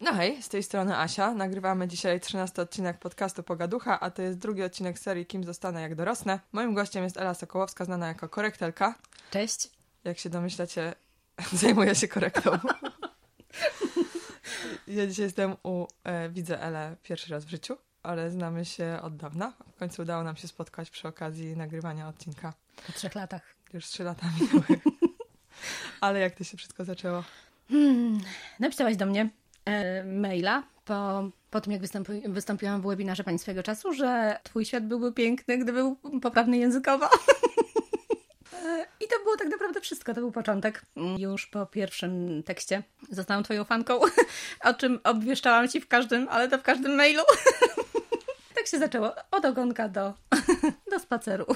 No hej, z tej strony Asia. Nagrywamy dzisiaj 13 odcinek podcastu Pogaducha, a to jest drugi odcinek serii Kim zostanę jak dorosnę. Moim gościem jest Ela Sokołowska, znana jako korektelka. Cześć. Jak się domyślacie, zajmuję się korektą. ja dzisiaj jestem u... E, widzę Elę pierwszy raz w życiu, ale znamy się od dawna. W końcu udało nam się spotkać przy okazji nagrywania odcinka. Po trzech latach. Już trzy lata minęły. ale jak to się wszystko zaczęło? Hmm, napisałaś do mnie maila po, po tym, jak wystąpi, wystąpiłam w webinarze Pani swojego czasu, że Twój świat byłby piękny, gdyby był poprawny językowo. E, I to było tak naprawdę wszystko, to był początek. Już po pierwszym tekście zostałam Twoją fanką, o czym obwieszczałam Ci w każdym, ale to w każdym mailu. tak się zaczęło, od ogonka do, do spaceru.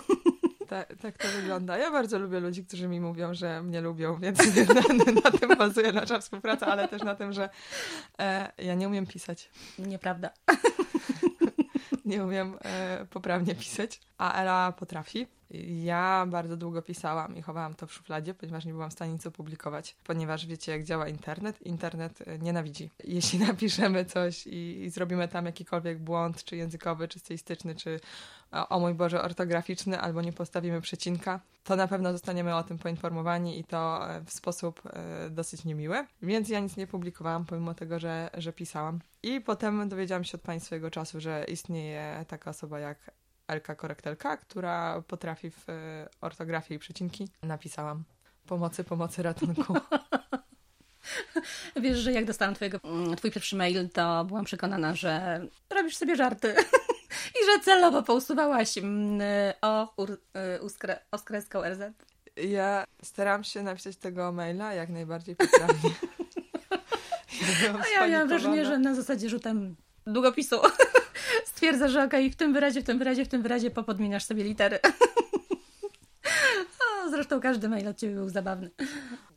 Tak, tak to wygląda. Ja bardzo lubię ludzi, którzy mi mówią, że mnie lubią, więc na, na tym bazuje nasza współpraca, ale też na tym, że e, ja nie umiem pisać. Nieprawda. nie umiem e, poprawnie pisać, a Ela potrafi. Ja bardzo długo pisałam i chowałam to w szufladzie, ponieważ nie byłam w stanie nic opublikować, ponieważ wiecie, jak działa internet. Internet e, nienawidzi. Jeśli napiszemy coś i, i zrobimy tam jakikolwiek błąd, czy językowy, czy stylistyczny, czy o, mój Boże, ortograficzny, albo nie postawimy przecinka, to na pewno zostaniemy o tym poinformowani i to e, w sposób e, dosyć niemiły. Więc ja nic nie publikowałam, pomimo tego, że, że pisałam. I potem dowiedziałam się od Pani swojego czasu, że istnieje taka osoba jak Elka Korektelka, która potrafi w e, ortografii i przecinki. Napisałam pomocy, pomocy, ratunku. Wiesz, że jak dostałam twojego, twój pierwszy mail, to byłam przekonana, że robisz sobie żarty. I że celowo pousuwałaś o, ur, uskre, oskreską RZ. Ja staram się napisać tego maila jak najbardziej poprawnie. A ja miałam wrażenie, że na zasadzie rzutem długopisu stwierdza, że okej, okay, w tym wyrazie, w tym wyrazie, w tym wyrazie popodmieniasz sobie litery. o, zresztą każdy mail od ciebie był zabawny.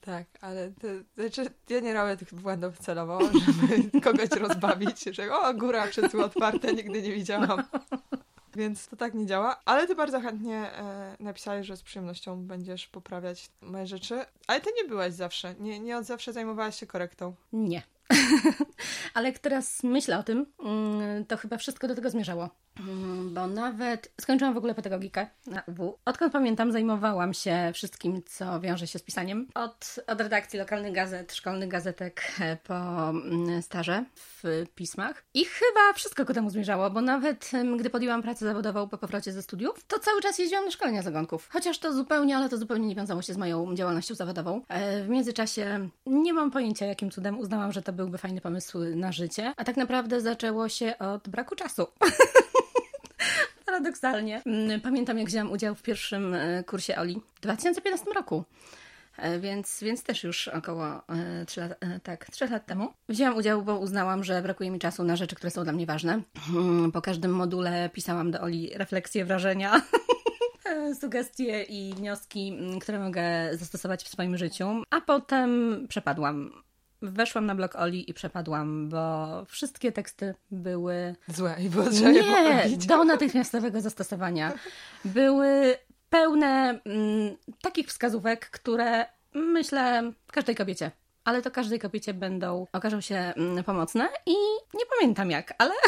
Tak, ale to, znaczy, ja nie robię tych błędów celowo, żeby kogoś rozbawić, że o, góra, przecież otwarte, nigdy nie widziałam. Więc to tak nie działa, ale ty bardzo chętnie e, napisałeś, że z przyjemnością będziesz poprawiać moje rzeczy. Ale ty nie byłaś zawsze, nie, nie od zawsze zajmowałaś się korektą. Nie. ale jak teraz myślę o tym, mm, to chyba wszystko do tego zmierzało. Mm, bo nawet skończyłam w ogóle pedagogikę na UW. Odkąd pamiętam, zajmowałam się wszystkim, co wiąże się z pisaniem. Od, od redakcji lokalnych gazet, szkolnych gazetek e, po mm, staże w pismach. I chyba wszystko ku temu zmierzało, bo nawet gdy podjęłam pracę zawodową po powrocie ze studiów, to cały czas jeździłam na szkolenia zagonków. Chociaż to zupełnie, ale to zupełnie nie wiązało się z moją działalnością zawodową. E, w międzyczasie nie mam pojęcia, jakim cudem uznałam, że to byłby fajny pomysł na życie, a tak naprawdę zaczęło się od braku czasu. Paradoksalnie. Mm, pamiętam, jak wzięłam udział w pierwszym e, kursie Oli w 2015 roku. E, więc, więc też już około 3 lat, e, tak, 3 lat temu. Wzięłam udział, bo uznałam, że brakuje mi czasu na rzeczy, które są dla mnie ważne. Mm, po każdym module pisałam do Oli refleksje, wrażenia, sugestie i wnioski, mm, które mogę zastosować w swoim życiu. A potem przepadłam weszłam na blog Oli i przepadłam, bo wszystkie teksty były... Złe i było trzeba Nie, do natychmiastowego zastosowania. Były pełne mm, takich wskazówek, które myślę każdej kobiecie. Ale to każdej kobiecie będą, okażą się mm, pomocne i nie pamiętam jak, ale...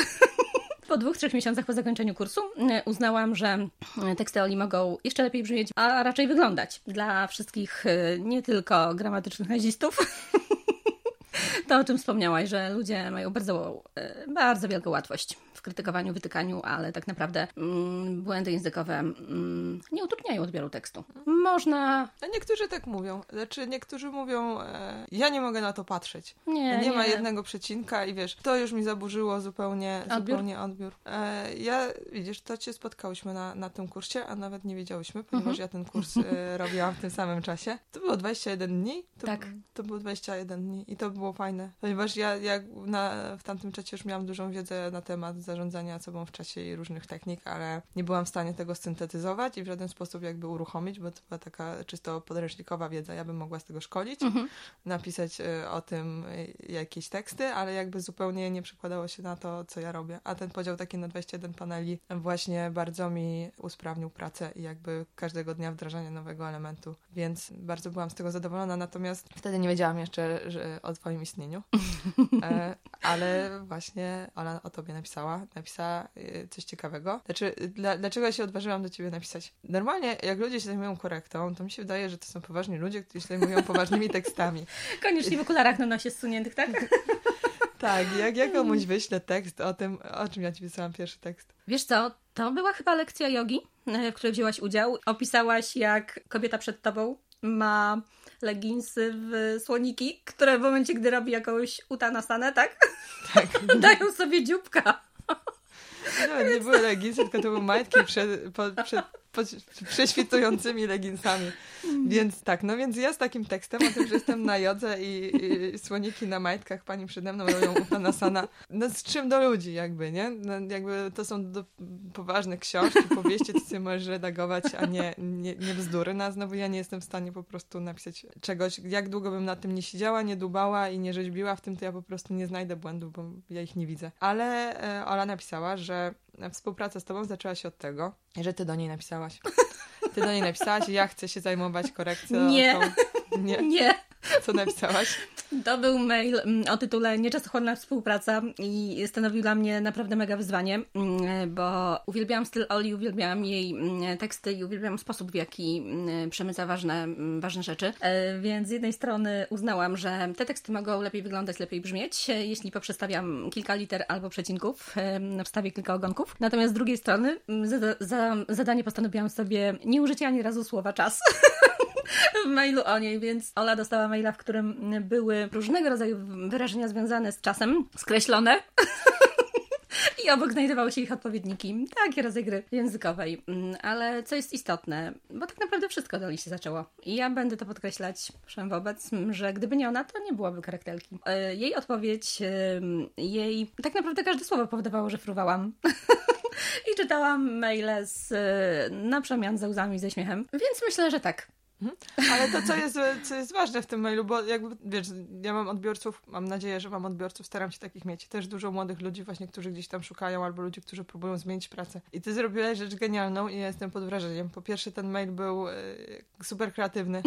Po dwóch, trzech miesiącach po zakończeniu kursu mm, uznałam, że teksty Oli mogą jeszcze lepiej brzmieć, a raczej wyglądać dla wszystkich y, nie tylko gramatycznych nazistów, to, o czym wspomniałaś, że ludzie mają bardzo, e, bardzo wielką łatwość krytykowaniu, wytykaniu, ale tak naprawdę mm, błędy językowe mm, nie utrudniają odbioru tekstu. Można... A niektórzy tak mówią. Znaczy niektórzy mówią, e, ja nie mogę na to patrzeć. Nie, nie, nie, ma jednego przecinka i wiesz, to już mi zaburzyło zupełnie odbiór. Zupełnie odbiór. E, ja, widzisz, to cię spotkałyśmy na, na tym kursie, a nawet nie wiedziałyśmy, ponieważ mhm. ja ten kurs e, robiłam w tym samym czasie. To było 21 dni? To, tak. To było 21 dni i to było fajne, ponieważ ja, ja na, w tamtym czasie już miałam dużą wiedzę na temat zarządzania sobą w czasie i różnych technik, ale nie byłam w stanie tego syntetyzować i w żaden sposób jakby uruchomić, bo to była taka czysto podręcznikowa wiedza. Ja bym mogła z tego szkolić, mhm. napisać y, o tym y, jakieś teksty, ale jakby zupełnie nie przekładało się na to, co ja robię. A ten podział taki na 21 paneli właśnie bardzo mi usprawnił pracę i jakby każdego dnia wdrażanie nowego elementu, więc bardzo byłam z tego zadowolona, natomiast wtedy nie wiedziałam jeszcze że, o Twoim istnieniu. E, ale właśnie Ola o tobie napisała. Napisała e, coś ciekawego. Znaczy, dla, dlaczego ja się odważyłam do ciebie napisać? Normalnie, jak ludzie się zajmują korektą, to mi się wydaje, że to są poważni ludzie, którzy się zajmują poważnymi tekstami. Koniecznie w okularach na nosie zsuniętych, tak? tak, jak ja komuś wyślę tekst o tym, o czym ja ci wysłałam pierwszy tekst. Wiesz co, to była chyba lekcja jogi, e, w której wzięłaś udział. Opisałaś, jak kobieta przed tobą ma leginsy w słoniki, które w momencie, gdy robi jakąś utanasanę, tak? Tak. Dają sobie dzióbka. No, nie były leginsy, tylko to były majtki przed, po, przed prześwitującymi leginsami. Mm. Więc tak, no więc ja z takim tekstem o tym, że jestem na jodze i, i słoniki na majtkach pani przede mną robią upanasana. No z czym do ludzi jakby, nie? No, jakby to są do, poważne książki, powieści, to sobie możesz redagować, a nie, nie, nie bzdury. No a znowu ja nie jestem w stanie po prostu napisać czegoś. Jak długo bym na tym nie siedziała, nie dubała i nie rzeźbiła w tym, to ja po prostu nie znajdę błędów, bo ja ich nie widzę. Ale e, Ola napisała, że współpraca z tobą zaczęła się od tego, że ty do niej napisałaś. Ty do niej napisałaś i ja chcę się zajmować korekcją. Nie. Nie. Nie. Co napisałaś? To był mail mm, o tytule Nieczasochłonna współpraca i stanowił dla mnie naprawdę mega wyzwanie, mm, bo uwielbiałam styl Oli, uwielbiałam jej mm, teksty i uwielbiałam sposób, w jaki przemyca ważne, ważne rzeczy. E, więc z jednej strony uznałam, że te teksty mogą lepiej wyglądać, lepiej brzmieć, e, jeśli poprzestawiam kilka liter albo przecinków, e, wstawię kilka ogonków. Natomiast z drugiej strony za, za zadanie postanowiłam sobie nie użyć ani razu słowa czas. w mailu o niej, więc Ola dostała maila, w którym były różnego rodzaju wyrażenia związane z czasem, skreślone. I obok znajdowały się ich odpowiedniki, takie rozegry językowej. Mm, ale co jest istotne, bo tak naprawdę wszystko do niej się zaczęło. I ja będę to podkreślać wszem wobec, że gdyby nie ona, to nie byłoby karakterki. E, jej odpowiedź, jej... Tak naprawdę każde słowo powodowało, że fruwałam. I czytałam maile z, na przemian ze łzami, ze śmiechem. Więc myślę, że tak. Mhm. Ale to, co jest, co jest ważne w tym mailu, bo jakby, wiesz, ja mam odbiorców, mam nadzieję, że mam odbiorców, staram się takich mieć. Też dużo młodych ludzi właśnie, którzy gdzieś tam szukają, albo ludzi, którzy próbują zmienić pracę. I ty zrobiłeś rzecz genialną i ja jestem pod wrażeniem. Po pierwsze, ten mail był e, super kreatywny,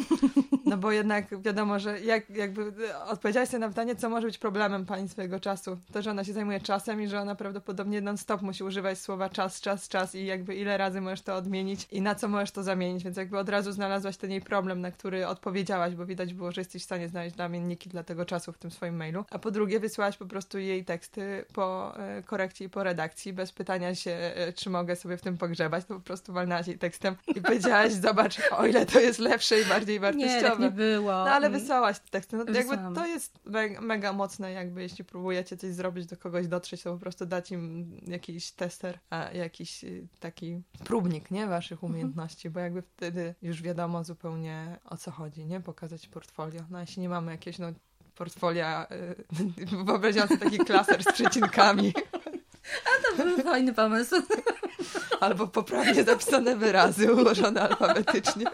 no bo jednak wiadomo, że jak, jakby odpowiedziałeś sobie na pytanie, co może być problemem pani swojego czasu. To, że ona się zajmuje czasem i że ona prawdopodobnie non-stop musi używać słowa czas, czas, czas i jakby ile razy możesz to odmienić i na co możesz to zamienić, więc jakby od razu znalazłaś ten jej problem, na który odpowiedziałaś, bo widać było, że jesteś w stanie znaleźć zamienniki dla tego czasu w tym swoim mailu. A po drugie, wysłałaś po prostu jej teksty po e, korekcji i po redakcji, bez pytania się, e, czy mogę sobie w tym pogrzebać, to po prostu walnałaś jej tekstem i powiedziałaś, zobacz, o ile to jest lepsze i bardziej wartościowe. Nie, tak nie było. No ale wysłałaś te teksty. No, jakby to jest mega, mega mocne, jakby jeśli próbujecie coś zrobić, do kogoś dotrzeć, to po prostu dać im jakiś tester, a jakiś y, taki próbnik, nie? Waszych mhm. umiejętności, bo jakby wtedy już wiadomo zupełnie o co chodzi, nie? Pokazać portfolio. No jeśli nie mamy jakiegoś, no, portfolia, yy, wyobraziłam sobie taki klaser z przecinkami. A to był fajny pomysł. Albo poprawnie zapisane wyrazy ułożone alfabetycznie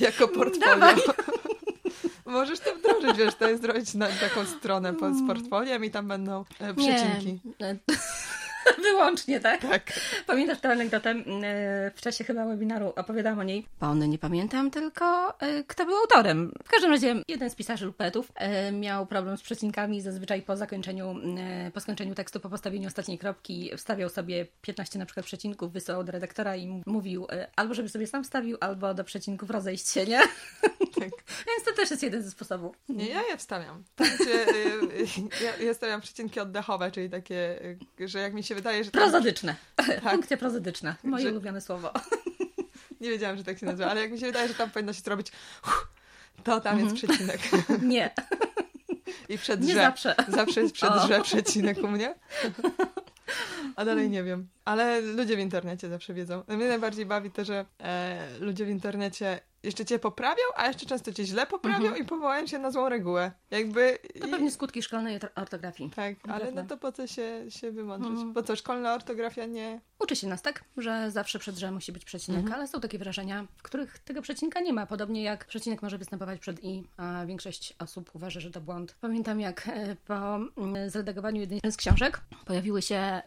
jako portfolio. Dawaj. Możesz to wdrożyć, wiesz, to jest zrobić na taką stronę z portfoliem i tam będą e, przecinki. Nie. Wyłącznie, tak? Tak. Pamiętasz tę anegdotę? E, w czasie chyba webinaru opowiadałam o niej. Pony nie pamiętam tylko, e, kto był autorem. W każdym razie jeden z pisarzy lub poetów e, miał problem z przecinkami. Zazwyczaj po zakończeniu, po skończeniu tekstu, po postawieniu ostatniej kropki wstawiał sobie 15 na przykład przecinków, wysyłał do redaktora i mówił albo żeby sobie sam wstawił, albo do przecinków rozejść się, nie? Tak. Więc to też jest jeden ze sposobów. Nie, ja je wstawiam. Znaczy, ja, ja stawiam przecinki oddechowe, czyli takie, że jak mi się wydaje, że... Tam... Prozodyczne. Tak. Funkcja prozodyczna. Moje że... ulubione słowo. Nie wiedziałam, że tak się nazywa, ale jak mi się wydaje, że tam powinno się zrobić to tam jest mhm. przecinek. Nie. I przed Nie zawsze. Zawsze jest przed drze przecinek u mnie. A dalej nie wiem. Ale ludzie w internecie zawsze wiedzą. Mnie najbardziej bawi to, że e, ludzie w internecie jeszcze cię poprawiał, a jeszcze często cię źle poprawiał mhm. i powołają się na złą regułę. Jakby... To pewnie skutki szkolnej ortografii. Tak, ale no to po co się, się wymądrzyć? Mhm. Po co szkolna ortografia nie... Uczy się nas, tak? Że zawsze przed że musi być przecinek, mhm. ale są takie wrażenia, w których tego przecinka nie ma. Podobnie jak przecinek może występować przed i, a większość osób uważa, że to błąd. Pamiętam jak e, po mm, zredagowaniu jednej z książek pojawiły się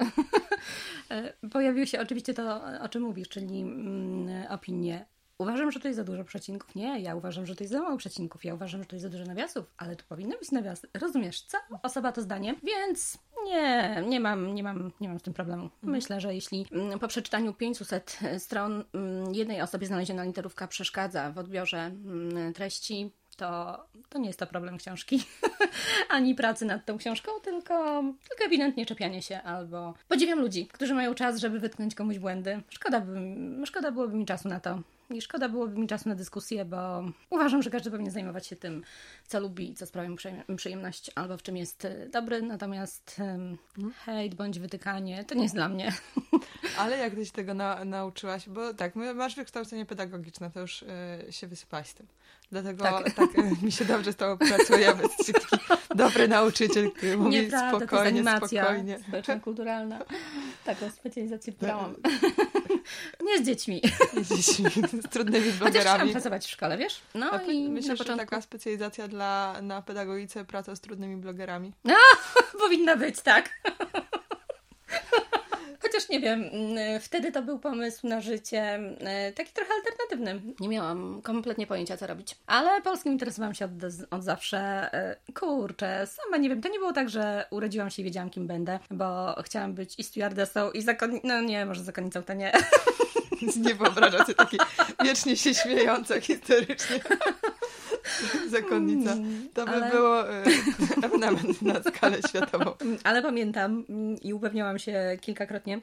e, pojawiły się oczywiście to, o czym mówisz, czyli mm, opinie uważam, że to jest za dużo przecinków. Nie, ja uważam, że to jest za mało przecinków. Ja uważam, że to jest za dużo nawiasów, ale tu powinno być nawiasy. Rozumiesz, co? Osoba to zdanie, więc nie, nie mam, nie mam, nie mam z tym problemu. Mhm. Myślę, że jeśli mm, po przeczytaniu 500 stron mm, jednej osobie znaleziona literówka przeszkadza w odbiorze mm, treści, to, to nie jest to problem książki, ani pracy nad tą książką, tylko, tylko ewidentnie czepianie się albo podziwiam ludzi, którzy mają czas, żeby wytknąć komuś błędy. Szkoda, by, szkoda byłoby mi czasu na to. I szkoda byłoby mi czasu na dyskusję, bo uważam, że każdy powinien zajmować się tym, co lubi, co sprawia mu przyjem- przyjemność, albo w czym jest y, dobry. Natomiast um, hejt bądź wytykanie to nie jest dla mnie. Ale jak ty się tego na, nauczyłaś? Bo tak, masz wykształcenie pedagogiczne, to już y, się wysypałaś z tym. Dlatego tak, Tak. y, mi się dobrze z tobą pracuje, dobry nauczyciel, który mówi Nieprawda, to jest spokojnie, animacja spokojnie. społeczno-kulturalna. Taką specjalizację wybrałam. Nie z dziećmi. Dziś z trudnymi Chociaż chciałam blogerami. pracować w szkole, wiesz? No A pe- i myślę, na że taka specjalizacja dla, na pedagogice praca z trudnymi blogerami. powinna być, tak. Nie wiem, mm, wtedy to był pomysł na życie mm, taki trochę alternatywny. Nie miałam kompletnie pojęcia, co robić. Ale polskim interesowałam się od, od zawsze. E, Kurczę, sama nie wiem, to nie było tak, że urodziłam się i wiedziałam, kim będę, bo chciałam być i stewardessą, i zakonnicą. No nie, może zakonnicą to nie. Nie wyobrażam sobie takiej wiecznie się śmiejąca historycznie zakonnica. To by ale- było y, ewenement na skalę światową. Ale pamiętam mm, i upewniałam się kilkakrotnie,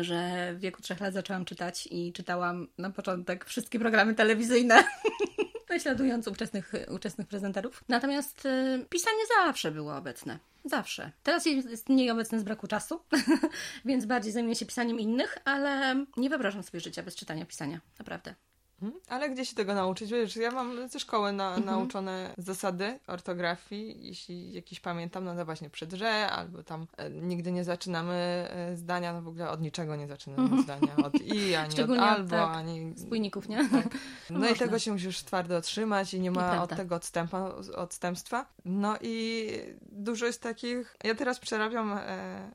że w wieku trzech lat zaczęłam czytać i czytałam na początek wszystkie programy telewizyjne. Naśladując ówczesnych, ówczesnych prezenterów. Natomiast y, pisanie zawsze było obecne. Zawsze. Teraz jest mniej obecne z braku czasu, więc bardziej zajmuję się pisaniem innych, ale nie wyobrażam sobie życia bez czytania pisania. Naprawdę. Mhm. Ale gdzie się tego nauczyć? Wiesz, ja mam ze szkoły na, Mhm. nauczone zasady ortografii, jeśli jakieś pamiętam, no to właśnie przed że, albo tam e, nigdy nie zaczynamy e, zdania, no w ogóle od niczego nie zaczynamy zdania, od i, ani od albo, tak, ani... Spójników, nie? Tak. No i Można. tego się musisz twardo otrzymać i nie ma Nieprawda. od tego odstępa, odstępstwa. No i dużo jest takich... Ja teraz przerabiam e,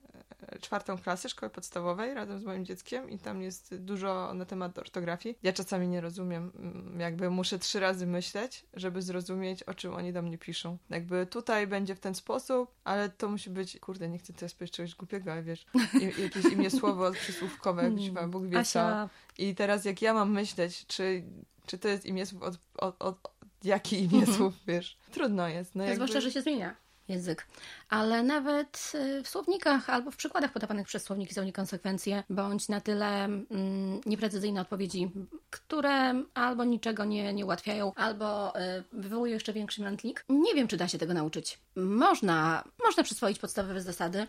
czwartą klasę szkoły podstawowej razem z moim dzieckiem i tam jest dużo na temat ortografii. Ja czasami nie rozumiem, mm, jakby muszę trzy razy myśleć, żeby zrozumieć, o czym oni do mnie piszą. Jakby tutaj będzie w ten sposób, ale to musi być, kurde, nie chcę teraz powiedzieć czegoś głupiego, ale wiesz, i- jakieś imię słowo przysłówkowe, mm. Bóg wie co. I teraz jak ja mam myśleć, czy, czy to jest imię słów od, od, od, od jakie imię Mhm. słów, wiesz? Trudno jest. No jakby... Zwłaszcza, że się zmienia język. Ale nawet y, w słownikach albo w przykładach podawanych przez słowniki są niekonsekwencje, bądź na tyle mm, nieprecyzyjne odpowiedzi, które albo niczego nie, nie ułatwiają, albo y, wywołują jeszcze większy mętlik. Nie wiem, czy da się tego nauczyć. Można, można przyswoić podstawowe zasady,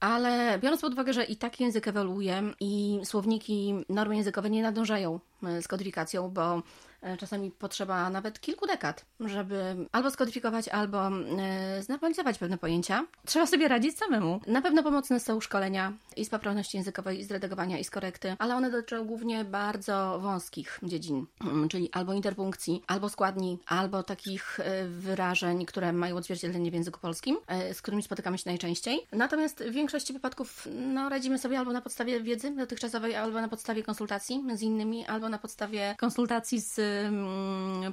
ale biorąc pod uwagę, że i tak język ewoluuje i słowniki, normy językowe nie nadążają y, z kodyfikacją, bo czasami potrzeba nawet kilku dekad, żeby albo skodyfikować, albo e, znormalizować pewne pojęcia. Trzeba sobie radzić samemu. Na pewno pomocne są szkolenia i z poprawności językowej, i z redagowania, i z korekty, ale one dotyczą głównie bardzo wąskich dziedzin, mm, czyli albo interpunkcji, albo składni, albo takich e, wyrażeń, które mają odzwierciedlenie w języku polskim, e, z którymi spotykamy się najczęściej. Natomiast w większości wypadków no, radzimy sobie albo na podstawie wiedzy dotychczasowej, albo na podstawie konsultacji z innymi, albo na podstawie konsultacji z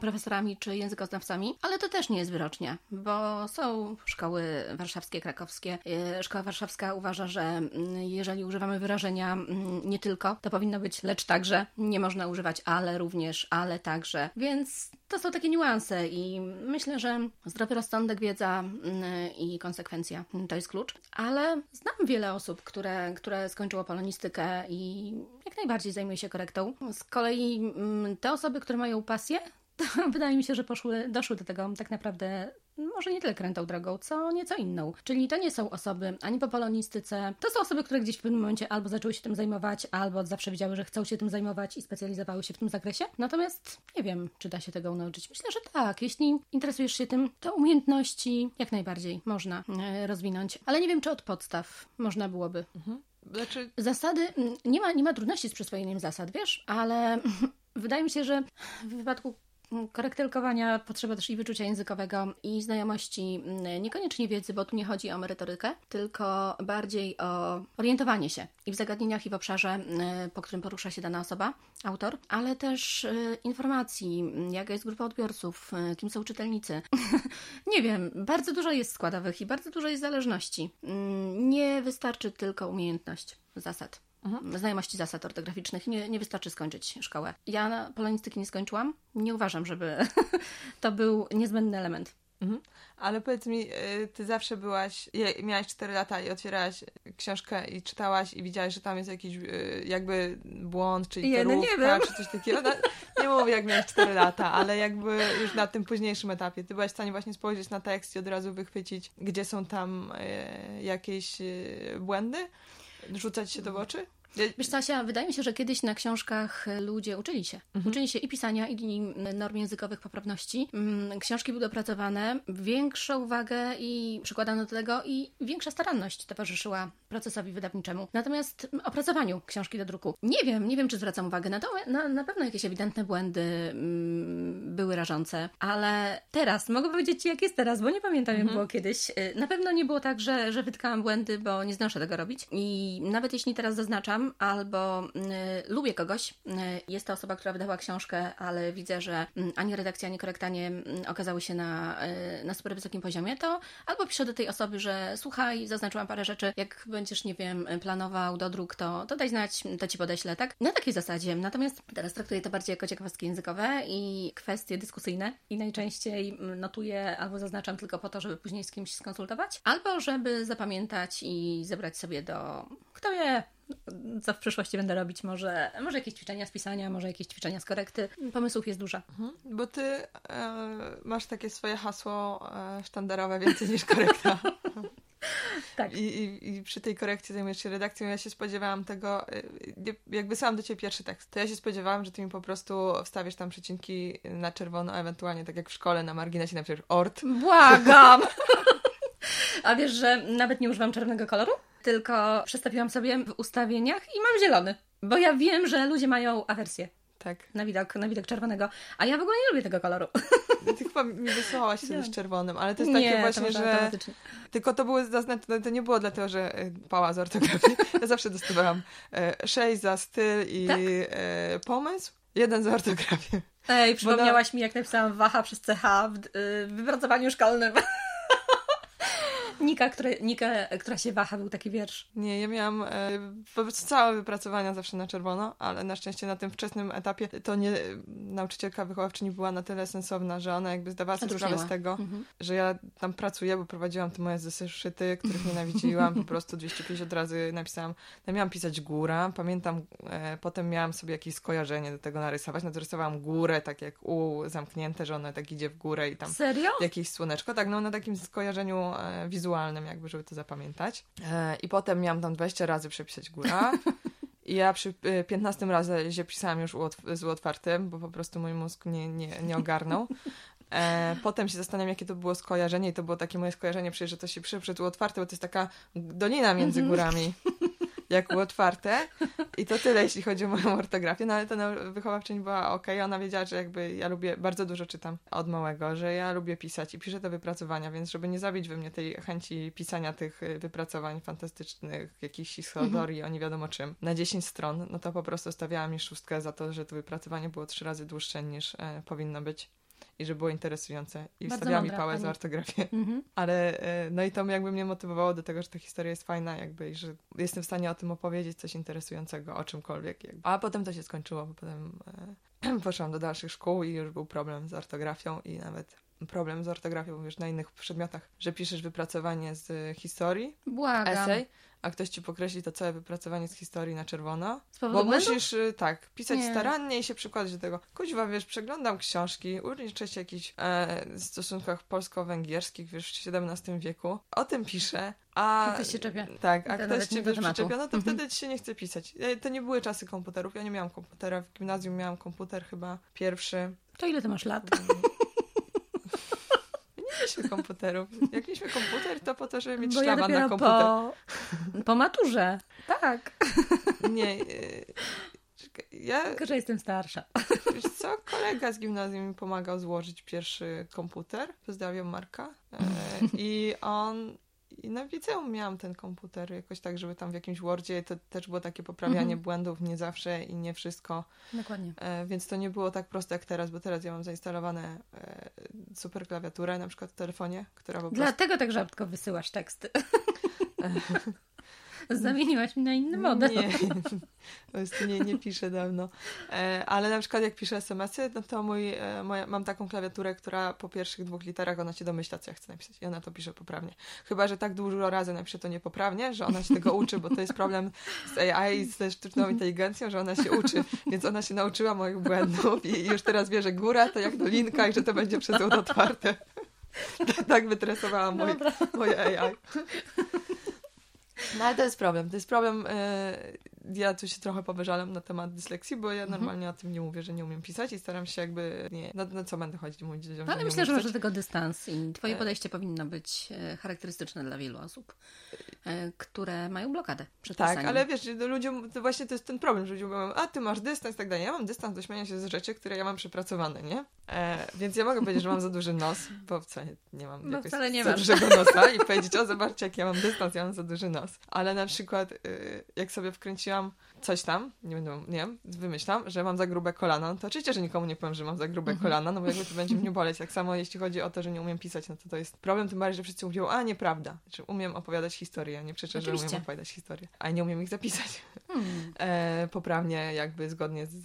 profesorami czy językoznawcami, ale to też nie jest wyrocznie, bo są szkoły warszawskie, krakowskie. E, Szkoła warszawska uważa, że mm, jeżeli używamy wyrażenia mm, nie tylko, to powinno być lecz także. Nie można używać ale również, ale także. Więc to są takie niuanse i myślę, że zdrowy rozsądek, wiedza mm, i konsekwencja to jest klucz. Ale znam wiele osób, które, które skończyło polonistykę i jak najbardziej zajmuje się korektą. Z kolei te osoby, które mają pasję, to wydaje mi się, że poszły, doszły do tego tak naprawdę może nie tyle krętą drogą, co nieco inną. Czyli to nie są osoby ani po polonistyce, to są osoby, które gdzieś w pewnym momencie albo zaczęły się tym zajmować, albo od zawsze wiedziały, że chcą się tym zajmować i specjalizowały się w tym zakresie. Natomiast nie wiem, czy da się tego nauczyć. Myślę, że tak. Jeśli interesujesz się tym, to umiejętności jak najbardziej można e, rozwinąć. Ale nie wiem, czy od podstaw można byłoby. Znaczy, Zasady, mm, nie ma, nie ma trudności z przyswojeniem zasad, wiesz, ale wydaje mi się, że w wypadku korektylkowania potrzeba też i wyczucia językowego, i znajomości, mm, niekoniecznie wiedzy, bo tu nie chodzi o merytorykę, tylko bardziej o orientowanie się i w zagadnieniach, i w obszarze, mm, po którym porusza się dana osoba, autor, ale też y, informacji, mm, jaka jest grupa odbiorców, y, kim są czytelnicy. nie wiem, bardzo dużo jest składowych i bardzo dużo jest zależności. Nie wystarczy tylko umiejętność zasad. Mhm. Znajomości zasad ortograficznych. Nie, nie wystarczy skończyć szkołę. Ja polonistyki nie skończyłam. Nie uważam, żeby to był niezbędny element. Mhm. Ale powiedz mi, y, ty zawsze byłaś, miałaś 4 lata i otwierałaś książkę i czytałaś i widziałaś, że tam jest jakiś y, jakby błąd, czy literówka, czy coś takiego. No, nie mówię, jak miałaś 4 lata, ale jakby już na tym późniejszym etapie. Ty byłaś w stanie właśnie spojrzeć na tekst i od razu wychwycić, gdzie są tam y, jakieś błędy? Rzucać się to w oczy? Wiesz Stasia, wydaje mi się, że kiedyś na książkach ludzie uczyli się. Mhm. Uczyli się i pisania, i norm językowych poprawności. Mm, książki były dopracowane, większą uwagę i przykładano do tego i większa staranność towarzyszyła procesowi wydawniczemu. Natomiast opracowaniu książki do druku. Nie wiem, nie wiem, czy zwracam uwagę na to. Na, na pewno jakieś ewidentne błędy mm, były rażące, ale teraz, mogę powiedzieć Ci, jak jest teraz, bo nie pamiętam, jak mhm. było kiedyś. Y, na pewno nie było tak, że, że wytkałam błędy, bo nie znoszę tego robić. I nawet jeśli teraz zaznaczam, albo y, lubię kogoś, y, jest to osoba, która wydała książkę, ale widzę, że y, ani redakcja, ani korektanie y, okazały się na, y, na super wysokim poziomie, to albo piszę do tej osoby, że słuchaj, zaznaczyłam parę rzeczy, jak będziesz, nie wiem, planował do dróg, to, to daj znać, to Ci podeślę, tak? Na takiej zasadzie. Natomiast teraz traktuję to bardziej jako ciekawostki językowe i kwestie dyskusyjne i najczęściej notuję albo zaznaczam tylko po to, żeby później z kimś skonsultować, albo żeby zapamiętać i zebrać sobie do, kto wie, co w przyszłości będę robić. Może, może jakieś ćwiczenia z pisania, może jakieś ćwiczenia z korekty. Pomysłów jest dużo. Mhm. Bo ty e, masz takie swoje hasło e, sztandarowe więcej niż korekta. tak. I, i, I, przy tej korekcji zajmujesz się redakcją. Ja się spodziewałam tego, e, jak wysłałam do ciebie pierwszy tekst, to ja się spodziewałam, że ty mi po prostu wstawisz tam przecinki na czerwono, a ewentualnie tak jak w szkole na marginesie napiszesz ort. Błagam! A wiesz, że nawet nie używam czerwonego koloru? tylko przestawiłam sobie w ustawieniach i mam zielony. Bo ja wiem, że ludzie mają awersję. Tak. Na widok, na widok czerwonego. A ja w ogóle nie lubię tego koloru. Ty chyba mi wysłałaś sobie z czerwonym, ale to jest nie, takie właśnie, że. Tylko to było zaznaczone, to nie było dlatego, że e, pała z ortografii. Ja zawsze dostawałam e, 6 za styl i tak? e, pomysł, jeden za ortografię. Ej, przypomniałaś mi, jak napisałam Waha przez CH w, w wypracowaniu szkolnym. Nika, które, Nika, która się waha, był taki wiersz. Nie, ja miałam e, prostu całe wypracowania zawsze na czerwono, ale na szczęście na tym wczesnym etapie to nie nauczycielka wychowawczyni była na tyle sensowna, że ona jakby zdawała sobie sprawę z tego, mhm. że ja tam pracuję, bo prowadziłam te moje zeszyty, których nienawidziłam, po prostu 250 razy napisałam, no miałam pisać góra, pamiętam, e, potem miałam sobie jakieś skojarzenie do tego narysować, no to rysowałam górę, tak jak U zamknięte, że ona tak idzie w górę i tam Serio? jakieś słoneczko, tak no na takim skojarzeniu e, wizualnym wizualnym, jakby, żeby to zapamiętać. E, I potem miałam tam 20 razy przepisać góra. I ja przy 15 e, razie pisałam już z otwartym, bo po prostu mój mózg nie, nie, nie ogarnął. E, potem się zastanawiam, jakie to było skojarzenie i to było takie moje skojarzenie, przecież, że to się przy, przy otwarte, bo to jest taka dolina między mhm. górami jak było otwarte. I to tyle, jeśli chodzi o moją ortografię. No ale ta wychowawczyni była ok, ona wiedziała, że jakby ja lubię, bardzo dużo czytam od małego, że ja lubię pisać i piszę te wypracowania, więc żeby nie zabić we mnie tej chęci pisania tych y, wypracowań fantastycznych, jakichś historii mhm. o nie wiadomo czym, na 10 stron, no to po prostu stawiała mi szóstkę za to, że to wypracowanie było trzy razy dłuższe niż e, powinno być i że było interesujące. I wstawiała mi pałę za ortografię. Mhm. Ale e, no i to jakby mnie motywowało do tego, że ta historia jest fajna jakby i że jestem w stanie o tym opowiedzieć coś interesującego, o czymkolwiek. Jakby. A potem to się skończyło, bo potem e, poszłam do dalszych szkół i już był problem z ortografią i nawet problem z ortografią już na innych przedmiotach, że piszesz wypracowanie z historii, Błagam. esej, a ktoś ci pokreśli to całe wypracowanie z historii na czerwono. bo musisz y, tak, pisać nie. starannie i się przykładać do tego. Kuźwa, wiesz, przeglądam książki, uczę się jakichś e, stosunkach polsko-węgierskich, wiesz, w XVII wieku. O tym piszę. A ktoś się czepia. Tak, a ktoś cię wiesz, przyczepia, no to mhm. wtedy ci się nie chce pisać. E, to nie były czasy komputerów. Ja nie miałam komputera. W gimnazjum miałam komputer chyba pierwszy. To ile ty masz lat? mieliśmy komputerów. Jak mieliśmy komputer, to po to, żeby mieć Bo ja na komputer. Po, po maturze, tak. Nie. Ja, Tylko, że jestem starsza. wiesz co, kolega z gimnazjum mi pomagał złożyć pierwszy komputer. Pozdrawiam Marka. E, I on... I na liceum miałam ten komputer jakoś tak, żeby tam w jakimś Wordzie to też było takie poprawianie Mhm. błędów, nie zawsze i nie wszystko. Dokładnie. E, więc to nie było tak proste jak teraz, bo teraz ja mam zainstalowane e, super klawiaturę na przykład w telefonie, która po prostu... Dlatego tak rzadko wysyłasz teksty. Zamieniłaś mi na inny model. Nie, po prostu nie, nie piszę dawno. E, ale na przykład jak piszę SMS-y, no to mój, e, moja, mam taką klawiaturę, która po pierwszych dwóch literach ona się domyśla, co ja chcę napisać i ona to pisze poprawnie. Chyba, że tak dużo razy napiszę to niepoprawnie, że ona się tego uczy, bo to jest problem z AI i ze sztuczną inteligencją, że ona się uczy, więc ona się nauczyła moich błędów i już teraz wie, że góra to jak dolinka i że to będzie przez łód otwarte. tak wytresowała moje, moje AI. No ale to jest problem. To jest problem. Ja tu się trochę powyżalam na temat dysleksji, bo ja Mhm. normalnie o tym nie mówię, że nie umiem pisać i staram się jakby nie. No, no co będę chodzić mówić ludziom, Ale nie myślę, że masz do tego dystans i twoje E. podejście powinno być e, charakterystyczne dla wielu osób, e, które mają blokadę przed Tak, pisaniem. ale wiesz, do ludziom, to właśnie to jest ten problem, że ludzie mówią, a ty masz dystans i tak dalej. Ja mam dystans do śmiania się z rzeczy, które ja mam przepracowane, nie? E, więc ja mogę powiedzieć, że mam za duży nos, bo wcale nie mam No wcale nie za masz. dużego nosa i powiedzieć, o zobaczcie, jak ja mam dystans, ja mam za duży nos. Ale na przykład, y, jak sobie wkręciłam coś tam, nie będę, nie wiem, wymyślam, że mam za grube kolana, no to oczywiście, że nikomu nie powiem, że mam za grube Mhm. kolana, no bo jakby to będzie mnie boleć. Tak samo jeśli chodzi o to, że nie umiem pisać, no to to jest problem, tym bardziej, że wszyscy mówią, a nieprawda, że umiem opowiadać historię, nie przeczę, że umiem opowiadać historię, a nie umiem ich zapisać Hmm. e, poprawnie, jakby zgodnie z,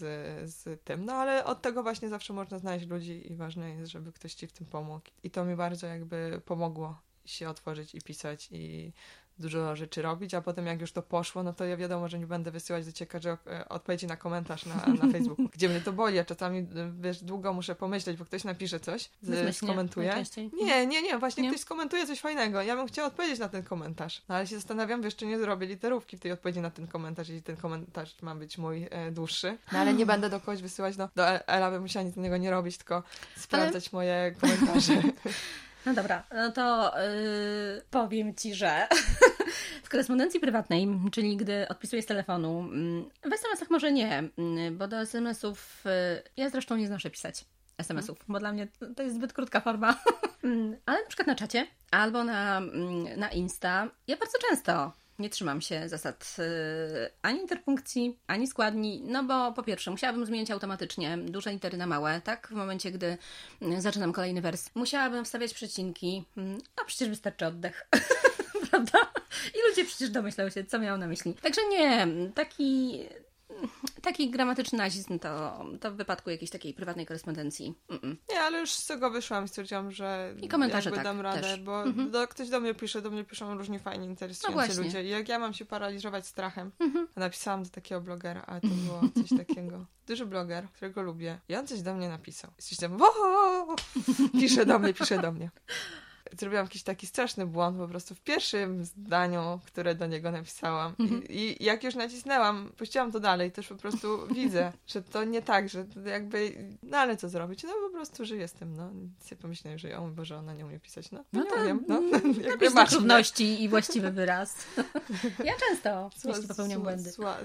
z tym. No ale od tego właśnie zawsze można znaleźć ludzi i ważne jest, żeby ktoś ci w tym pomógł. I to mi bardzo jakby pomogło się otworzyć i pisać i dużo rzeczy robić, a potem jak już to poszło, no to ja wiadomo, że nie będę wysyłać do ciebie e, odpowiedzi na komentarz na, na Facebooku, gdzie mnie to boli, a czasami, e, wiesz, długo muszę pomyśleć, bo ktoś napisze coś, z, Bezmyślnie skomentuje. Nie, nie, nie, właśnie Nie? ktoś skomentuje coś fajnego. Ja bym chciała odpowiedzieć na ten komentarz. No ale się zastanawiam, wiesz, czy nie zrobię literówki w tej odpowiedzi na ten komentarz, jeśli ten komentarz ma być mój e, dłuższy. No ale nie będę do kogoś wysyłać, no do El- Ela bym musiała nic innego nie robić, tylko sprawdzać moje komentarze. No dobra, no to yy, powiem Ci, że w korespondencji prywatnej, czyli gdy odpisuję z telefonu, mm, w SMS-ach może nie, mm, bo do SMS-ów, yy, ja zresztą nie znoszę pisać SMS-ów, bo dla mnie to- jest zbyt krótka forma. Mm, Ale na przykład na czacie albo na, na Insta, ja bardzo często nie trzymam się zasad yy, ani interpunkcji, ani składni, no bo po pierwsze musiałabym zmieniać automatycznie duże litery na małe, tak? W momencie, gdy mm, zaczynam kolejny wers. Musiałabym wstawiać przecinki, mm, a przecież wystarczy oddech. Prawda? I ludzie przecież domyślają się, co miałam na myśli. Także nie, taki, taki gramatyczny nazizm to, to w wypadku jakiejś takiej prywatnej korespondencji. Mm-mm. Nie, ale już z tego wyszłam i stwierdziłam, że I komentarze tak, dam radę, też. bo Mhm. do, ktoś do mnie pisze, do mnie piszą różni fajni, No interesujący właśnie. ludzie. I jak ja mam się paraliżować strachem, Mhm. to napisałam do takiego blogera, ale to było coś takiego. Duży bloger, którego lubię. I on coś do mnie napisał. Coś tam, pisze do mnie, pisze do mnie. Zrobiłam jakiś taki straszny błąd po prostu w pierwszym zdaniu, które do niego napisałam. Mhm. I, I jak już nacisnęłam, puściłam to dalej, też po prostu widzę, że to nie tak, że jakby, no ale co zrobić? No po prostu żyję z tym, no. Nic sobie pomyślałem, że o mój Boże, ona nie umie pisać, no. No, No to, umiem, no. Jakby masz równości i właściwy wyraz. Ja często Zła- jeśli popełniam błędy. Zła,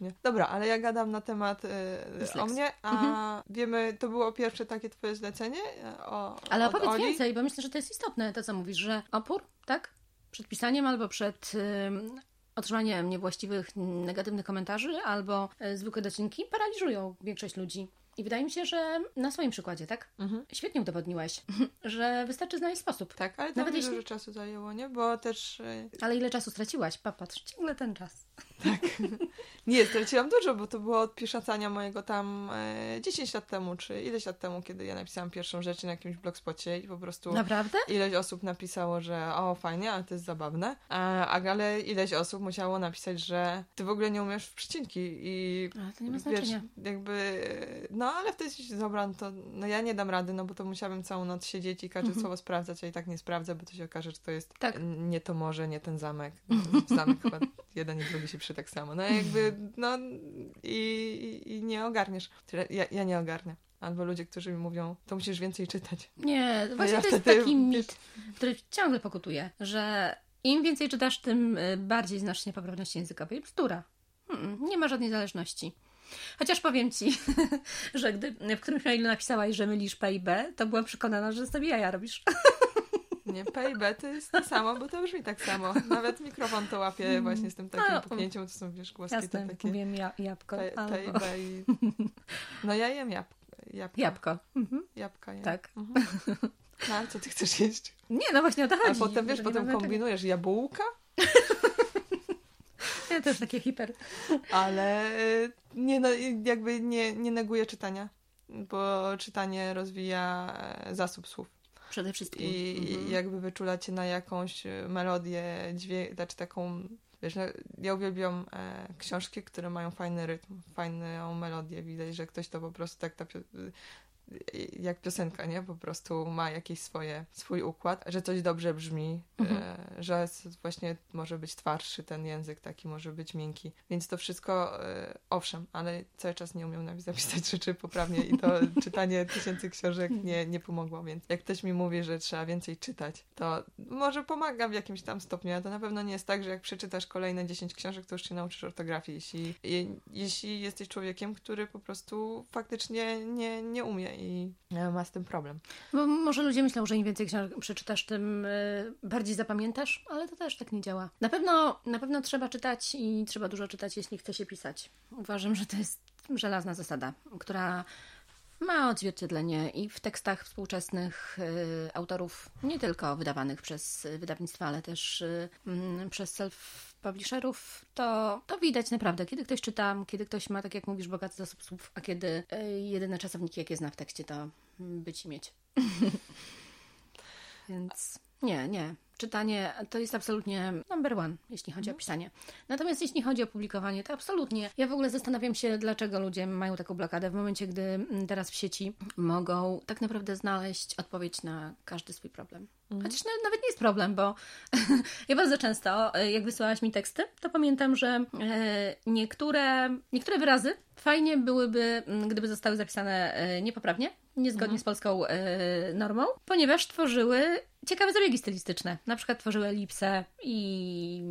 mnie. Dobra, ale ja gadam na temat e, o mnie, a Mhm. wiemy, to było pierwsze takie twoje zlecenie? e, O, Ale opowiedz Oli? więcej, bo myślę, że to jest istotne, to co mówisz, że opór, tak? Przed pisaniem albo przed ym, otrzymaniem niewłaściwych, negatywnych komentarzy albo y, zwykłe docinki paraliżują większość ludzi. I wydaje mi się, że na swoim przykładzie, tak? Mhm. Świetnie udowodniłaś, że wystarczy znaleźć sposób. Tak, ale to Nawet mi jeśli- dużo czasu zajęło, nie? Bo też... e, Ale ile czasu straciłaś? Popatrz, ciągle ten czas. Nie, straciłam dużo, bo to było od piszacania mojego tam e, 10 lat temu, czy ileś lat temu, kiedy ja napisałam pierwszą rzecz na jakimś blogspocie i po prostu... Naprawdę? Ileś osób napisało, że o, fajnie, ale to jest zabawne, a, ale ileś osób musiało napisać, że ty w ogóle nie umiesz w przecinki i Ale to nie ma wiesz, znaczenia. jakby, no ale wtedy się dobra, no to no ja nie dam rady, no bo to musiałabym całą noc siedzieć i każde Mhm. słowo sprawdzać, a i tak nie sprawdzę, bo to się okaże, że to jest Tak. nie to morze, nie ten zamek. Zamek chyba jeden i drugi się przy tak samo. No jakby, no i, i, nie ogarniesz. Ja, ja nie ogarnę. Albo ludzie, którzy mi mówią, to musisz więcej czytać. Nie, właśnie ja to jest taki mit, który ciągle pokutuje, że im więcej czytasz, tym y, bardziej znasz się poprawności językowej. Bzdura. Mm, Nie ma żadnej zależności. Chociaż powiem Ci, że gdy w którymś mailu napisałaś, że mylisz P i B, to byłam przekonana, że sobie jaja robisz. Nie, P i B to jest to samo, bo to brzmi tak samo. Nawet mikrofon to łapie właśnie z tym takim No, puknięciem, to są wiesz głoski Jasne, takie mówię ja, jabłko. P. P i B i... No ja jem jab... jabłka. Jabłko. Mhm. Jabłka jem. Tak. Mhm. No, a co ty chcesz jeść? Nie, no właśnie o to A chodzi. potem wiesz, potem kombinujesz jabłka. Ja też takie hiper. ale y, nie, no, jakby nie, nie neguję czytania, bo czytanie rozwija e, zasób słów. Przede wszystkim. I Mhm. jakby wyczulacie na jakąś e, melodię, dźwięk, znaczy taką, wiesz, no, ja uwielbiam e, książki, które mają fajny rytm, fajną melodię, widać, że ktoś to po prostu tak ta, pio- e, jak piosenka, nie? Po prostu ma jakiś swoje, swój układ, że coś dobrze brzmi, Mhm. e, że s- właśnie może być twardszy ten język, taki może być miękki. Więc to wszystko, e, owszem, ale cały czas nie umiem nawet zapisać rzeczy poprawnie i to czytanie tysięcy książek nie, nie pomogło, więc jak ktoś mi mówi, że trzeba więcej czytać, to może pomaga w jakimś tam stopniu, ale to na pewno nie jest tak, że jak przeczytasz kolejne 10 książek, to już się nauczysz ortografii, jeśli, je, jeśli jesteś człowiekiem, który po prostu faktycznie nie, nie umie i e, ma z tym problem. Bo może ludzie myślą, że im więcej książek przeczytasz, tym y, bardziej zapamiętasz, ale to też tak nie działa. Na pewno, na pewno trzeba czytać i trzeba dużo czytać, jeśli chce się pisać. Uważam, że to jest żelazna zasada, która ma odzwierciedlenie i w tekstach współczesnych y, autorów, nie tylko wydawanych przez y, wydawnictwa, ale też y, mm, przez self-publisherów, to, to widać naprawdę, kiedy ktoś czyta, kiedy ktoś ma, tak jak mówisz, bogaty zasób słów, a kiedy y, jedyne czasowniki, jakie zna w tekście, to mm, być i mieć. Więc nie, nie. Czytanie to jest absolutnie number one, jeśli chodzi o pisanie. Natomiast jeśli chodzi o publikowanie, to absolutnie. Ja w ogóle zastanawiam się, dlaczego ludzie mają taką blokadę w momencie, gdy mm, teraz w sieci mogą tak naprawdę znaleźć odpowiedź na każdy swój problem. Chociaż na- nawet nie jest problem, bo ja bardzo często, e, jak wysyłałaś mi teksty, to pamiętam, że e, niektóre, niektóre wyrazy fajnie byłyby, mm, gdyby zostały zapisane e, niepoprawnie, niezgodnie z polską e, normą, ponieważ tworzyły ciekawe zabiegi stylistyczne. Na przykład tworzyły elipsę i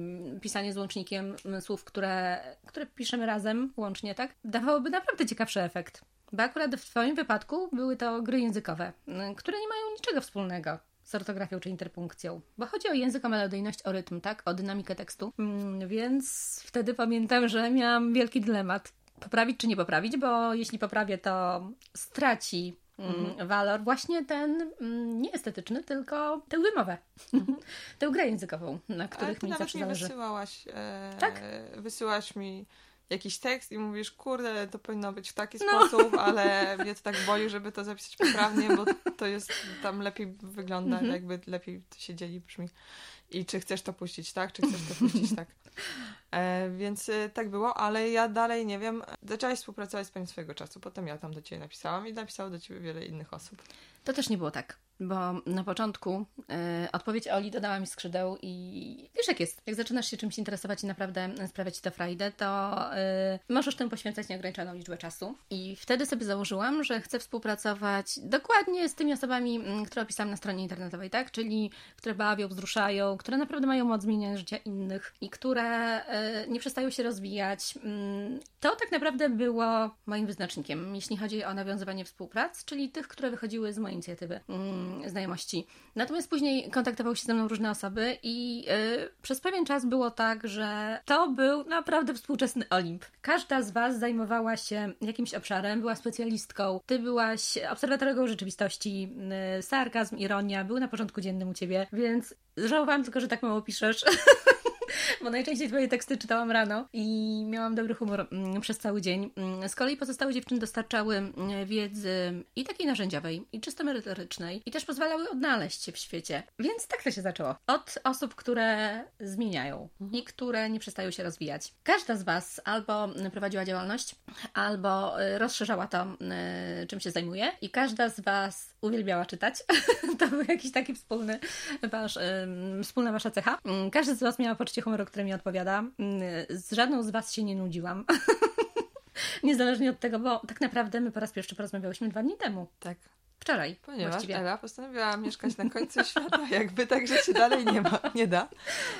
pisanie z łącznikiem słów, które, które piszemy razem, łącznie, tak? Dawałoby naprawdę ciekawszy efekt. Bo akurat w Twoim wypadku były to gry językowe, które nie mają niczego wspólnego z ortografią czy interpunkcją. Bo chodzi o język, o melodyjność, o rytm, tak? O dynamikę tekstu. Mm, więc wtedy pamiętam, że miałam wielki dylemat. Poprawić czy nie poprawić, bo jeśli poprawię, to straci mm, walor właśnie ten mm, nie estetyczny, tylko tę wymowę. tę grę językową, na których mi zawsze mi zależy. wysyłałaś, e, Tak? wysyłaś mi jakiś tekst i mówisz, kurde, to powinno być w taki No. sposób, ale mnie to tak boli, żeby to zapisać poprawnie, bo to jest, tam lepiej wygląda, Mhm. jakby lepiej to się dzieli, brzmi. I czy chcesz to puścić, tak? Czy chcesz to puścić, tak? E, więc e, tak było, ale ja dalej nie wiem. Zaczęłaś współpracować z Panią swojego czasu, potem ja tam do Ciebie napisałam i napisało do Ciebie wiele innych osób. To też nie było tak, bo na początku e, odpowiedź Oli dodała mi skrzydeł i wiesz jak jest, jak zaczynasz się czymś interesować i naprawdę sprawia Ci to frajdę, to e, możesz temu poświęcać nieograniczoną liczbę czasu. I wtedy sobie założyłam, że chcę współpracować dokładnie z tymi osobami, które opisałam na stronie internetowej, tak? Czyli które bawią, wzruszają, które naprawdę mają moc zmieniania życia innych i które e, nie przestają się rozwijać. Mm, To tak naprawdę było moim wyznacznikiem, jeśli chodzi o nawiązywanie współprac, czyli tych, które wychodziły z mojej inicjatywy mm, znajomości. Natomiast później kontaktowały się ze mną różne osoby i e, przez pewien czas było tak, że to był naprawdę współczesny Olimp. Każda z Was zajmowała się jakimś obszarem, była specjalistką. Ty byłaś obserwatorką rzeczywistości, y, sarkazm, ironia były na porządku dziennym u Ciebie, więc żałowałam tylko, że tak mało piszesz. Bo najczęściej twoje teksty czytałam rano i miałam dobry humor mm, przez cały dzień. Mm, Z kolei pozostałe dziewczyny dostarczały mm, wiedzy i takiej narzędziowej, i czysto merytorycznej, i też pozwalały odnaleźć się w świecie. Więc tak to się zaczęło. Od osób, które zmieniają i które nie przestają się rozwijać. Każda z Was albo prowadziła działalność, albo y, rozszerzała to, y, czym się zajmuje, i każda z Was uwielbiała czytać. to był jakiś taki wspólny wasz, wspólna Wasza cecha. Ym, Każdy z Was miała poczucie humoru, które mi odpowiada. Ym, Z żadną z Was się nie nudziłam. Niezależnie od tego, bo tak naprawdę my po raz pierwszy porozmawiałyśmy dwa dni temu. Tak. Wczoraj. Ponieważ właściwie. Ela postanowiła mieszkać na końcu świata, jakby tak, że się dalej nie ma, nie da.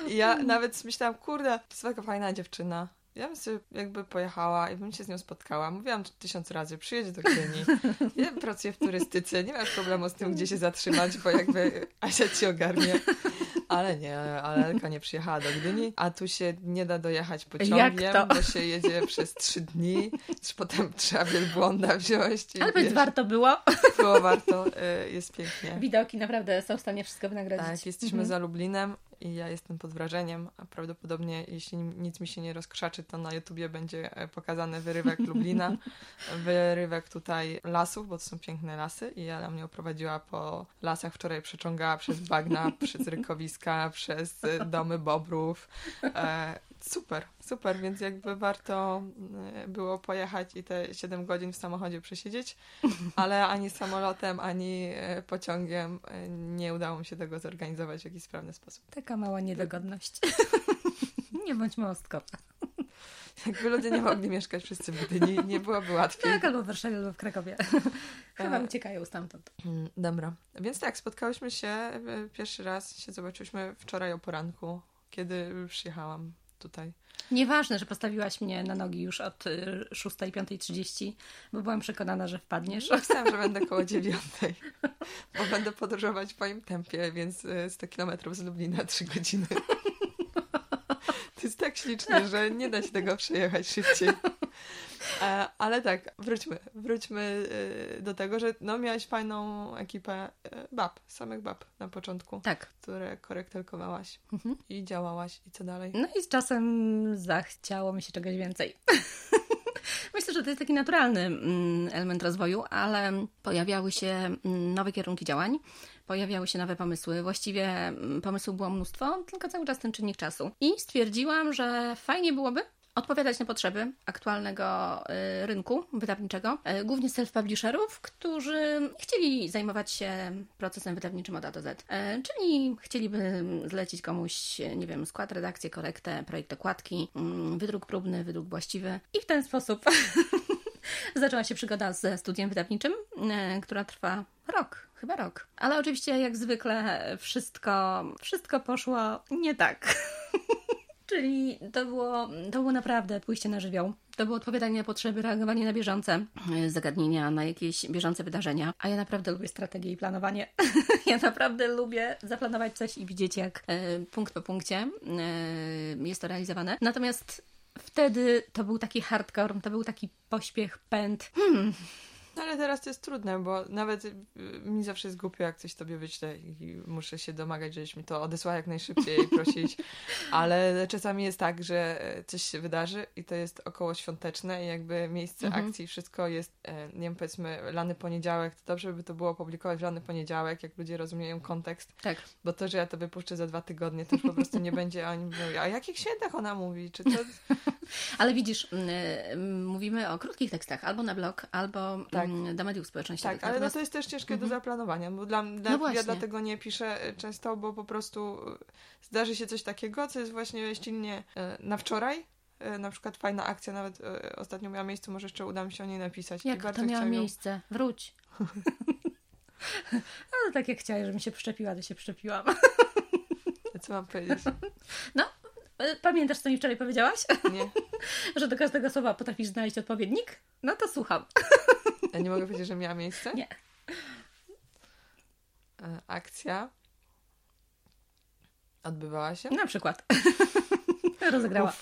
I ja nawet myślałam, kurde, to jest taka fajna dziewczyna. Ja bym sobie jakby pojechała i bym się z nią spotkała. Mówiłam tysiąc razy, przyjedź do Kenii. Ja pracuję w turystyce, nie masz problemu z tym, gdzie się zatrzymać, bo jakby Asia ci ogarnie. Ale nie, ale Elka nie przyjechała do Gdyni, a tu się nie da dojechać pociągiem, bo się jedzie przez trzy dni, potem trzeba wielbłąda wziąć. Ale więc warto było. Było warto, y, jest pięknie. Widoki naprawdę są w stanie wszystko wynagrodzić. Tak, jesteśmy mhm. za Lublinem i ja jestem pod wrażeniem, a prawdopodobnie jeśli nic mi się nie rozkrzaczy, to na YouTubie będzie e, pokazany wyrywek Lublina, wyrywek tutaj lasów, bo to są piękne lasy i Ela mnie oprowadziła po lasach, wczoraj przeciągała przez bagna, przez rykowiska, przez e, domy bobrów. E, super, super, więc jakby warto e, było pojechać i te 7 godzin w samochodzie przesiedzieć, ale ani samolotem, ani e, pociągiem e, nie udało mi się tego zorganizować w jakiś sprawny sposób. Taka mała niedogodność. nie bądź mostko. Jakby ludzie nie mogli mieszkać wszyscy w Gdyni, nie byłoby łatwiej. Tak, albo w Warszawie, albo w Krakowie. Chyba uciekają stamtąd. Mm, dobra. Więc tak, spotkałyśmy się pierwszy raz, się zobaczyliśmy wczoraj o poranku, kiedy przyjechałam tutaj. Nieważne, że postawiłaś mnie na nogi już od 6.30, y, bo byłam przekonana, że wpadniesz. Myślałam, że będę koło 9, bo będę podróżować w moim tempie, więc 100 y, km z Lublina 3 godziny. Śliczne, że nie da się tego przejechać szybciej. E, ale tak, wróćmy, wróćmy e, do tego, że no miałaś fajną ekipę e, bab, samych bab na początku. Tak. Które korektelkowałaś mhm. i działałaś i co dalej. No i z czasem zachciało mi się czegoś więcej. Myślę, że to jest taki naturalny mm, element rozwoju, ale pojawiały się mm, nowe kierunki działań, pojawiały się nowe pomysły. Właściwie mm, pomysłów było mnóstwo, tylko cały czas ten czynnik czasu. I stwierdziłam, że fajnie byłoby, odpowiadać na potrzeby aktualnego y, rynku wydawniczego, y, głównie self-publisherów, którzy chcieli zajmować się procesem wydawniczym od A do Z. Y, czyli chcieliby zlecić komuś, nie wiem, skład, redakcję, korektę, projekt okładki, mm, wydruk próbny, wydruk właściwy i w ten sposób zaczęła się przygoda ze studiem wydawniczym, która trwa rok, chyba rok. Ale oczywiście, jak zwykle, wszystko, wszystko poszło nie tak. Czyli to było, to było naprawdę pójście na żywioł. To było odpowiadanie na potrzeby, reagowanie na bieżące e, zagadnienia, na jakieś bieżące wydarzenia. A ja naprawdę lubię strategię i planowanie. ja naprawdę lubię zaplanować coś i widzieć, jak e, punkt po punkcie e, jest to realizowane. Natomiast wtedy to był taki hardcore, to był taki pośpiech, pęd. Hmm no ale teraz to jest trudne, bo nawet y, mi zawsze jest głupio, jak coś tobie wyślę i muszę się domagać, żebyś mi to odesłała jak najszybciej i prosić. ale czasami jest tak, że e, coś się wydarzy i to jest około świąteczne i jakby miejsce mhm. akcji, wszystko jest, e, nie wiem, powiedzmy lany poniedziałek, to dobrze by to było publikować w lany poniedziałek, jak ludzie rozumieją kontekst. Tak. Bo to, że ja to wypuszczę za dwa tygodnie, to już po prostu nie będzie oni mówią, a jakich świętach ona mówi? Czy to... ale widzisz, mówimy o krótkich tekstach, albo na blog, albo tak tak. do mediów społecznościowych. Tak, ale Natomiast... no to jest też ciężkie mhm. do zaplanowania, bo dla, dla no ja dlatego nie piszę e, często, bo po prostu e, zdarzy się coś takiego, co jest właśnie ściśle na wczoraj, e, na przykład fajna akcja nawet ostatnio miała miejsce, może jeszcze uda mi się o niej napisać. Jak to miała miejsce? Wróć. no tak jak chciałeś, żebym się przyczepiła, to się przyczepiłam. co mam powiedzieć? No, pamiętasz, co mi wczoraj powiedziałaś? Nie. Że do każdego słowa potrafisz znaleźć odpowiednik? No to słucham. Ja nie mogę powiedzieć, że miała miejsce? Nie. E, akcja odbywała się? Na przykład. Rozegrała.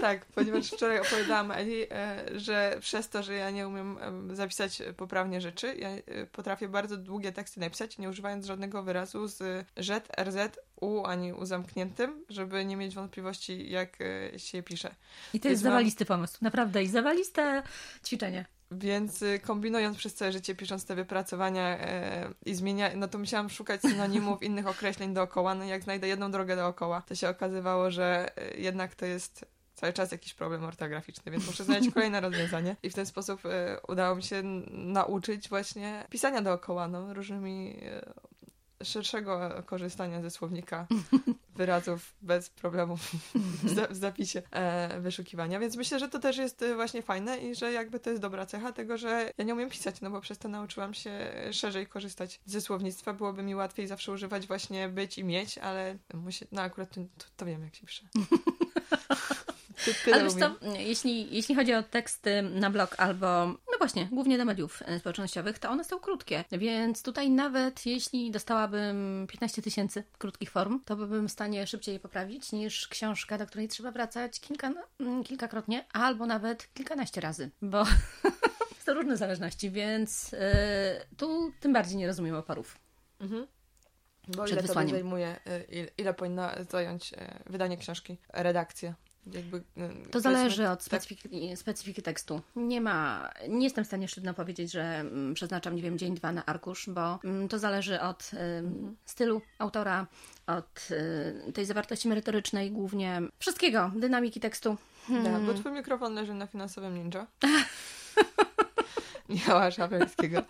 Tak, ponieważ wczoraj opowiadałam Eli, e, że przez to, że ja nie umiem zapisać poprawnie rzeczy, ja e, potrafię bardzo długie teksty napisać, nie używając żadnego wyrazu z Z, RZ, U ani U zamkniętym, żeby nie mieć wątpliwości, jak się je pisze. I to jest mam... zawalisty pomysł, naprawdę. I zawaliste ćwiczenie. Więc y, kombinując przez całe życie, pisząc te wypracowania e, i zmienia, no to musiałam szukać synonimów, innych określeń dookoła. No jak znajdę jedną drogę dookoła, to się okazywało, że e, jednak to jest cały czas jakiś problem ortograficzny, więc muszę znaleźć kolejne rozwiązanie. I w ten sposób e, udało mi się nauczyć właśnie pisania dookoła, no, różnymi e, szerszego korzystania ze słownika wyrazów bez problemów w zapisie e, wyszukiwania. Więc myślę, że to też jest e, właśnie fajne i że jakby to jest dobra cecha tego, że ja nie umiem pisać, no bo przez to nauczyłam się szerzej korzystać ze słownictwa. Byłoby mi łatwiej zawsze używać właśnie być i mieć, ale musi, no akurat to, to wiem, jak się pisze. Ale wiesz co, jeśli, jeśli chodzi o teksty na blog albo, no właśnie, głównie do mediów e, społecznościowych, to one są krótkie. Więc tutaj nawet jeśli dostałabym 15 tysięcy krótkich form, to byłbym w stanie szybciej je poprawić niż książka, do której trzeba wracać kilka, mm, kilkakrotnie albo nawet kilkanaście razy, bo są różne zależności, więc e, tu tym bardziej nie rozumiem oporów. Mhm. Bo ile to wysłaniem. zajmuje, y, ile, ile powinna zająć wydanie książki, redakcja? Jakby, y, To zależy od tak- specyfiki, specyfiki tekstu. Nie ma, nie jestem w stanie szybko powiedzieć, że mm, przeznaczam, nie wiem, dzień, dwa na arkusz, bo mm, to zależy od ym, stylu autora, od y, tej zawartości merytorycznej głównie, wszystkiego, dynamiki tekstu. Tak, Hmm. bo twój mikrofon leży na finansowym ninja. Michała Szafrańskiego.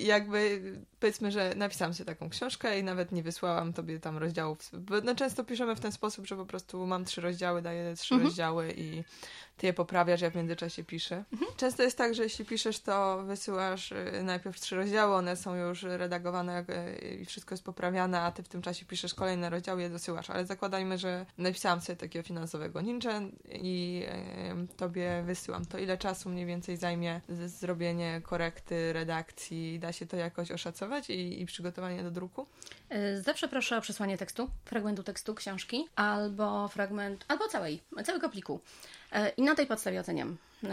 I jakby powiedzmy, że napisałam sobie taką książkę i nawet nie wysłałam tobie tam rozdziałów. Bo no, często piszemy w ten sposób, że po prostu mam trzy rozdziały, daję trzy Mhm. rozdziały i ty je poprawiasz, ja w międzyczasie piszę. Często jest tak, że jeśli piszesz, to wysyłasz y, najpierw trzy rozdziały, one są już redagowane y, i wszystko jest poprawiane, a ty w tym czasie piszesz kolejne rozdziały i je dosyłasz. Ale zakładajmy, że napisałam sobie takiego finansowego ninja i tobie wysyłam. To ile czasu mniej więcej zajmie zrobienie korekty, redakcji? Da się to jakoś oszacować i, i przygotowanie do druku? Y, Zawsze proszę o przesłanie tekstu, fragmentu tekstu książki, albo fragment, albo całej, całego pliku. Y, I na tej podstawie oceniam. Y,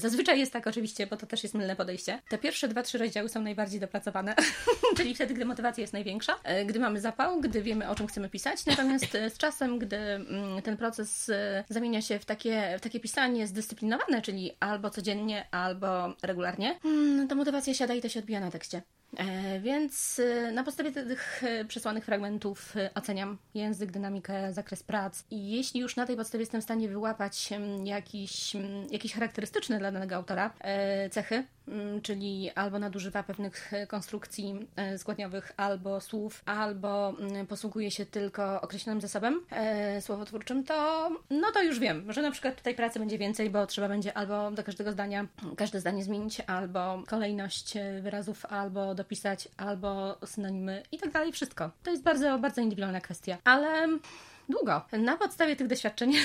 Zazwyczaj jest tak oczywiście, bo to też jest mylne podejście. Te pierwsze dwa, trzy rozdziały są najbardziej dopracowane, czyli wtedy, gdy motywacja jest największa, y, gdy mamy zapał, gdy wiemy, o czym chcemy pisać. Natomiast z czasem, gdy mm, ten proces zamienia się w takie, w takie pisanie zdyscyplinowane, czyli albo codziennie, albo regularnie, mm, to motywacja siada i to się odbija na tekście. E, Więc e, na podstawie tych e, przesłanych fragmentów oceniam język, dynamikę, zakres prac. I jeśli już na tej podstawie jestem w stanie wyłapać em, jakiś, em, jakiś charakterystyczny dla danego autora cechy, czyli albo nadużywa pewnych e, konstrukcji e, składniowych, albo słów, albo mm, posługuje się tylko określonym zasobem e, słowotwórczym, to no to już wiem, że na przykład tutaj pracy będzie więcej, bo trzeba będzie albo do każdego zdania każde zdanie zmienić, albo kolejność e, wyrazów, albo dopisać, albo synonimy i tak dalej, wszystko. To jest bardzo, bardzo indywidualna kwestia, ale długo. Na podstawie tych doświadczeń e,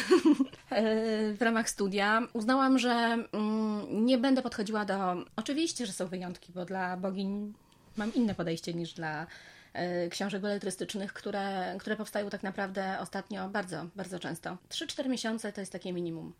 w ramach studia uznałam, że mm, nie będę podchodziła do. Oczywiście, że są wyjątki, bo dla bogiń mam inne podejście niż dla e, książek beletrystycznych, które, które powstają tak naprawdę ostatnio bardzo, bardzo często. 3-4 miesiące to jest takie minimum.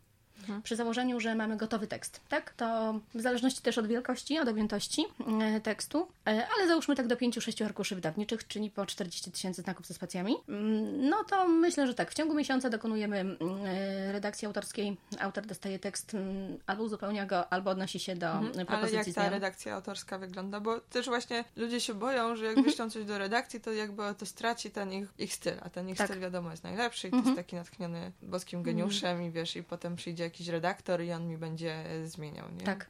Przy założeniu, że mamy gotowy tekst, tak? To w zależności też od wielkości, od objętości e, tekstu, e, ale załóżmy tak do 5-6 arkuszy wydawniczych, czyli po 40 tysięcy znaków ze spacjami. Mm, No to myślę, że tak. W ciągu miesiąca dokonujemy mm, e, redakcji autorskiej. Autor dostaje tekst, mm, albo uzupełnia go, albo odnosi się do Ale propozycji jak ta redakcja autorska wygląda? Bo też właśnie ludzie się boją, że jak Mhm. wyślą coś do redakcji, to jakby to straci ten ich, ich styl, a ten ich Tak. styl wiadomo jest najlepszy i to Mhm. jest taki natchniony boskim geniuszem i wiesz, i potem przyjdzie jakiś redaktor i on mi będzie e, zmieniał, nie? Tak.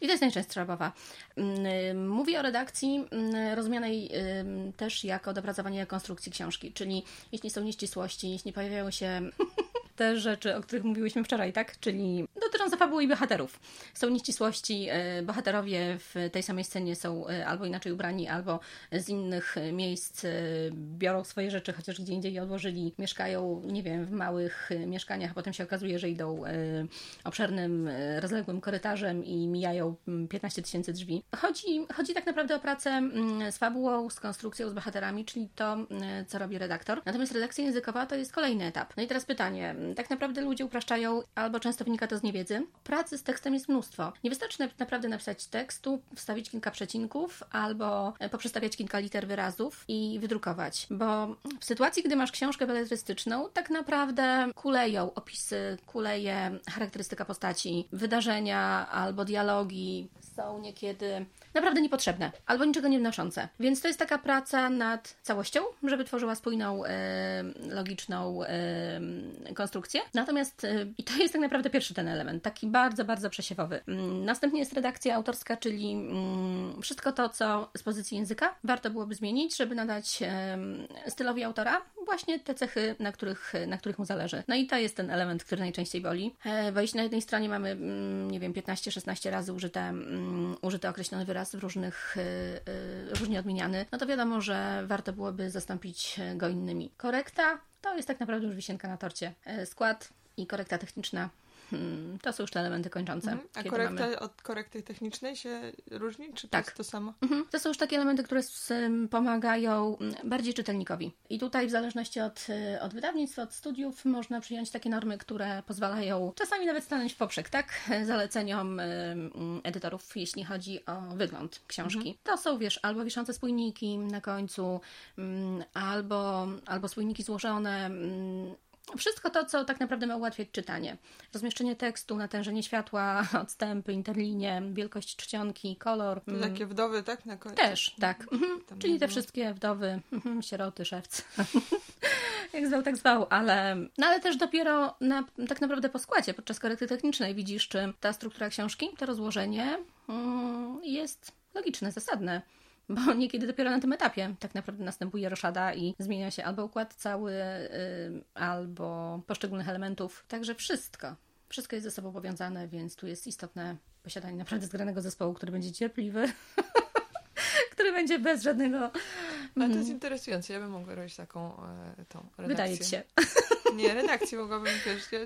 I to jest najczęstsza obawa. Mm, Mówię o redakcji mm, rozumianej ym, też jako dopracowanie konstrukcji książki, czyli jeśli są nieścisłości, jeśli pojawiają się te rzeczy, o których mówiłyśmy wczoraj, tak? Czyli dotyczące fabuły i bohaterów. Są nieścisłości, y, bohaterowie w tej samej scenie są y, albo inaczej ubrani, albo z innych miejsc y, biorą swoje rzeczy, chociaż gdzie indziej je odłożyli, mieszkają, nie wiem, w małych mieszkaniach, a potem się okazuje, że idą obszernym, rozległym korytarzem i mijają mm, 15 tysięcy drzwi. Chodzi, chodzi tak naprawdę o pracę z fabułą, z konstrukcją, z bohaterami, czyli to, co robi redaktor. Natomiast redakcja językowa to jest kolejny etap. No i teraz pytanie. Tak naprawdę ludzie upraszczają, albo często wynika to z niewiedzy. Pracy z tekstem jest mnóstwo. Nie wystarczy na- naprawdę napisać tekstu, wstawić kilka przecinków, albo e, poprzestawiać kilka liter wyrazów i wydrukować. Bo w sytuacji, gdy masz książkę beletrystyczną, tak naprawdę kuleją opisy, kuleje charakterystyka postaci, wydarzenia albo dialogi są niekiedy naprawdę niepotrzebne albo niczego nie wnoszące. Więc to jest taka praca nad całością, żeby tworzyła spójną, logiczną konstrukcję. Natomiast e, i to jest tak naprawdę pierwszy ten element, taki bardzo, bardzo przesiewowy. Mm, Następnie jest redakcja autorska, czyli mm, wszystko to, co z pozycji języka warto byłoby zmienić, żeby nadać stylowi autora właśnie te cechy, na których, na których mu zależy. No i to jest ten element, który najczęściej boli. E, Bo jeśli na jednej stronie mamy, mm, nie wiem, 15-16 razy użyte, użyty określony wyraz w różnych, e, e, różnie odmieniany, no to wiadomo, że warto byłoby zastąpić go innymi. Korekta to jest tak naprawdę już wisienka na torcie. E, Skład i korekta techniczna Hmm, to są już te elementy kończące. Mhm. A korekta mamy... od korekty technicznej się różni, czy to tak. jest to samo? Mhm. To są już takie elementy, które pomagają mm, bardziej czytelnikowi. I tutaj w zależności od, y, od wydawnictwa, od studiów można przyjąć takie normy, które pozwalają czasami nawet stanąć w poprzek, tak? Zaleceniom mm, edytorów, jeśli chodzi o wygląd książki. Mhm. To są, wiesz, albo wiszące spójniki na końcu, mm, albo, albo spójniki złożone, wszystko to, co tak naprawdę ma ułatwiać czytanie. Rozmieszczenie tekstu, natężenie światła, odstępy, interlinie, wielkość czcionki, kolor. To mm. takie wdowy, tak? Na końcu? Też, tak. Mhm. Czyli te wszystkie wdowy, mhm, sieroty, szewc. Jak zwał, tak zwał, ale, no ale też dopiero na, tak naprawdę po składzie, podczas korekty technicznej widzisz, czy ta struktura książki, to rozłożenie mm, jest logiczne, zasadne bo niekiedy dopiero na tym etapie tak naprawdę następuje roszada i zmienia się albo układ cały, albo poszczególnych elementów. Także wszystko. Wszystko jest ze sobą powiązane, więc tu jest istotne posiadanie naprawdę zgranego zespołu, który będzie cierpliwy. który będzie bez żadnego. Ale to jest mm. interesujące. Ja bym mogła robić taką e, tą redakcję. Wydaje ci się. Nie, redakcji mogłabym, wiesz, ja,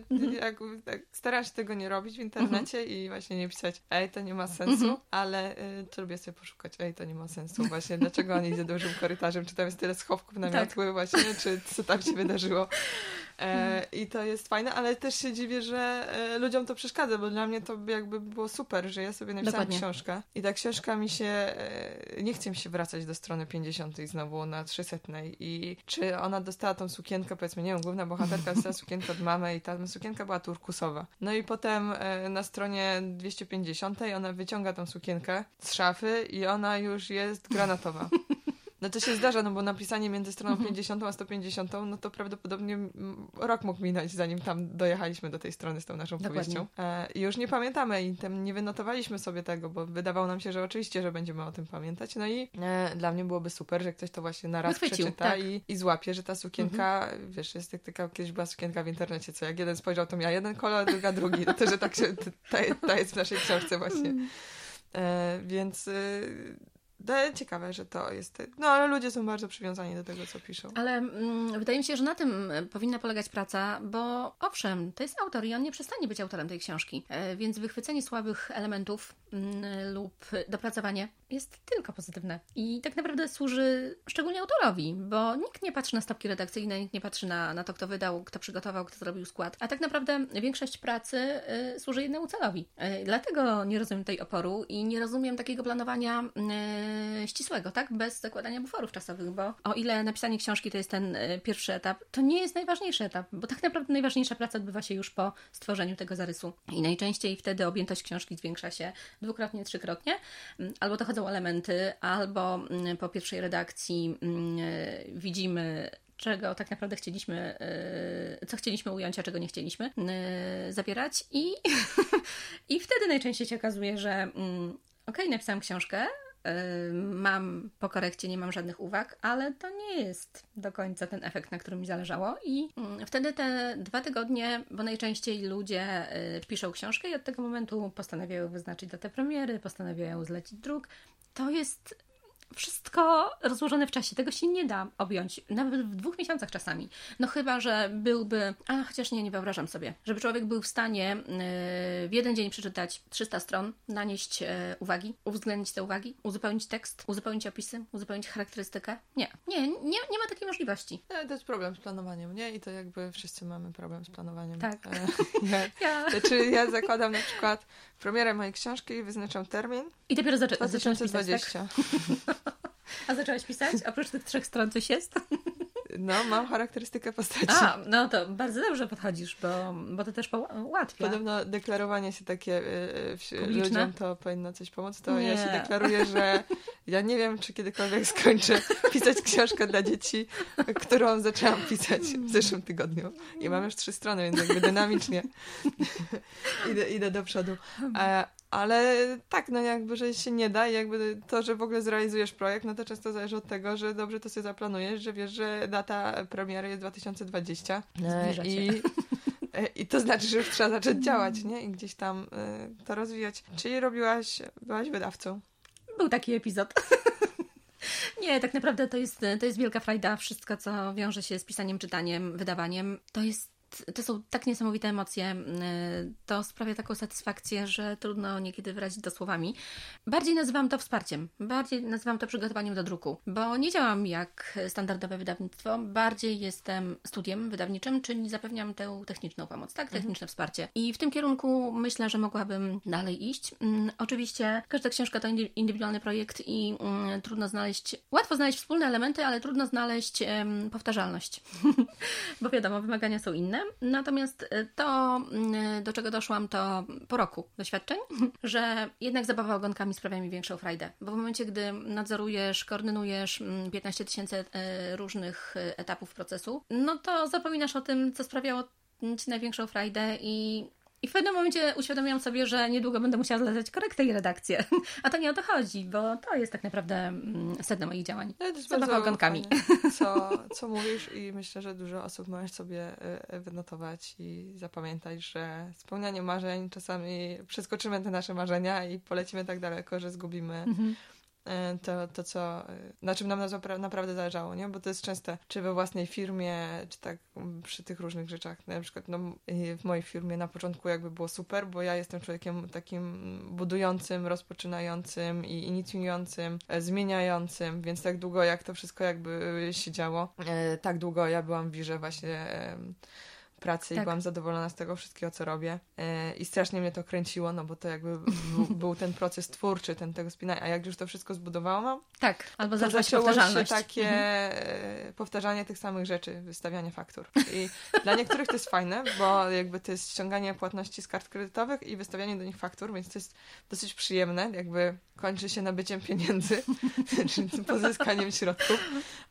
jak, tak, staram się tego nie robić w internecie mhm. i właśnie nie pisać, ej, to nie ma sensu, mhm. ale y, to lubię sobie poszukać, ej, to nie ma sensu, właśnie, dlaczego on idzie dużym korytarzem, czy tam jest tyle schowków na tak. miotły właśnie, czy co tam się wydarzyło. E, I to jest fajne, ale też się dziwię, że e, ludziom to przeszkadza, bo dla mnie to jakby było super, że ja sobie napisałam Dokładnie. książkę i ta książka mi się, e, nie chcę mi się wracać do strony 50 znowu na 300 i czy ona dostała tą sukienkę, powiedzmy, nie wiem, główna bohaterka dostała sukienkę od mamy i ta sukienka była turkusowa. No i potem na stronie 250 ona wyciąga tą sukienkę z szafy i ona już jest granatowa. No to się zdarza, no bo napisanie między stroną 50 a 150, no to prawdopodobnie rok mógł minąć, zanim tam dojechaliśmy do tej strony z tą naszą Dokładnie. powieścią. E, I już nie pamiętamy i tam nie wynotowaliśmy sobie tego, bo wydawało nam się, że oczywiście, że będziemy o tym pamiętać. No i e, dla mnie byłoby super, że ktoś to właśnie na raz Wychwycił, przeczyta tak. i, i złapie, że ta sukienka, mhm. wiesz, jest jak taka, kiedyś była sukienka w internecie, co jak jeden spojrzał, to miała jeden kolor, druga drugi. No to, że tak się, ta, ta jest w naszej książce właśnie. Mm. E, więc y, ciekawe, że to jest. No ale ludzie są bardzo przywiązani do tego, co piszą. Ale mm, wydaje mi się, że na tym powinna polegać praca, bo owszem, to jest autor i on nie przestanie być autorem tej książki. E, więc wychwycenie słabych elementów mm, lub dopracowanie jest tylko pozytywne. I tak naprawdę służy szczególnie autorowi, bo nikt nie patrzy na stopki redakcyjne, nikt nie patrzy na, na to, kto wydał, kto przygotował, kto zrobił skład. A tak naprawdę większość pracy y, służy jednemu celowi. Y, dlatego nie rozumiem tej oporu i nie rozumiem takiego planowania y, ścisłego, tak? Bez zakładania buforów czasowych, bo o ile napisanie książki to jest ten y, pierwszy etap, to nie jest najważniejszy etap, bo tak naprawdę najważniejsza praca odbywa się już po stworzeniu tego zarysu. I najczęściej wtedy objętość książki zwiększa się dwukrotnie, trzykrotnie, mm, albo dochodzą elementy, albo mm, po pierwszej redakcji mm, widzimy czego tak naprawdę chcieliśmy, y, co chcieliśmy ująć, a czego nie chcieliśmy y, zabierać i, i wtedy najczęściej się okazuje, że okej, okay, napisałam książkę, y, mam po korekcie, nie mam żadnych uwag, ale to nie jest do końca ten efekt, na którym mi zależało i wtedy te dwa tygodnie, bo najczęściej ludzie piszą książkę i od tego momentu postanawiają wyznaczyć datę premiery, postanawiają zlecić druk, to jest wszystko rozłożone w czasie. Tego się nie da objąć, nawet w dwóch miesiącach czasami. No chyba, że byłby, a chociaż nie, nie wyobrażam sobie, żeby człowiek był w stanie yy, w jeden dzień przeczytać 300 stron, nanieść yy, uwagi, uwzględnić te uwagi, uzupełnić tekst, uzupełnić opisy, uzupełnić charakterystykę. Nie, nie, nie, nie ma takiej możliwości. Nie, to jest problem z planowaniem, nie? I to jakby wszyscy mamy problem z planowaniem. Tak. E, ja, ja. Znaczy ja zakładam na przykład premierę mojej książki i wyznaczam termin. I dopiero zaczę- 2020. Pisać, tak? A zaczęłaś pisać? Oprócz tych trzech stron coś jest? No, mam charakterystykę postaci. A, no to bardzo dobrze podchodzisz, bo, bo to też ułatwia. Podobno deklarowanie się takie y, ludziom to powinno coś pomóc. To nie. ja się deklaruję, że ja nie wiem, czy kiedykolwiek skończę pisać książkę dla dzieci, którą zaczęłam pisać w zeszłym tygodniu. I mam już trzy strony, więc jakby dynamicznie idę, idę do przodu. Ale tak, no jakby, że się nie da i jakby to, że w ogóle zrealizujesz projekt, no to często zależy od tego, że dobrze to sobie zaplanujesz, że wiesz, że data premiery jest 2020 Zbliża i, i to znaczy, że już trzeba zacząć działać, nie? I gdzieś tam y, to rozwijać. Czyli robiłaś, byłaś wydawcą? Był taki epizod. Nie, tak naprawdę to jest, to jest wielka frajda. Wszystko, co wiąże się z pisaniem, czytaniem, wydawaniem, to jest to są tak niesamowite emocje. To sprawia taką satysfakcję, że trudno niekiedy wyrazić to słowami. Bardziej nazywam to wsparciem, bardziej nazywam to przygotowaniem do druku, bo nie działam jak standardowe wydawnictwo, bardziej jestem studiem wydawniczym, czyli zapewniam tę techniczną pomoc, tak? Mhm. Techniczne mhm. wsparcie. I w tym kierunku myślę, że mogłabym dalej iść. Oczywiście każda książka to indywidualny projekt i trudno znaleźć, łatwo znaleźć wspólne elementy, ale trudno znaleźć powtarzalność, bo wiadomo, wymagania są inne. Natomiast e, to, mm, do czego doszłam, to po roku doświadczeń, że jednak zabawa ogonkami sprawia mi większą frajdę, bo w momencie, gdy nadzorujesz, koordynujesz 15 mm, tysięcy e, różnych e, etapów procesu, no to zapominasz o tym, co sprawiało Ci największą frajdę i i w pewnym momencie uświadomiłam sobie, że niedługo będę musiała zlecać korektę i redakcję. A to nie o to chodzi, bo to jest tak naprawdę mm, sedno moich działań. Ja to Zabawa ogonkami. Co, co mówisz i myślę, że dużo osób możesz sobie y, wynotować i zapamiętać, że spełnianie marzeń czasami przeskoczymy te nasze marzenia i polecimy tak daleko, że zgubimy mhm E, to, to co, e, na czym nam naprawdę zależało, nie? Bo to jest częste, czy we własnej firmie, czy tak przy tych różnych rzeczach. Na przykład no, w mojej firmie na początku jakby było super, bo ja jestem człowiekiem takim budującym, rozpoczynającym i inicjującym, e, zmieniającym, więc tak długo jak to wszystko jakby się działo, tak długo ja byłam w wirze właśnie pracy tak. i byłam zadowolona z tego wszystkiego, co robię. E, I strasznie mnie to kręciło, no bo to jakby był ten proces twórczy, ten tego spinania. A jak już to wszystko zbudowałam, tak, albo to zaczęło się takie mhm. E, powtarzanie tych samych rzeczy, wystawianie faktur. I dla niektórych to jest fajne, bo jakby to jest ściąganie płatności z kart kredytowych i wystawianie do nich faktur, więc to jest dosyć przyjemne, jakby kończy się nabyciem pieniędzy, pozyskaniem środków,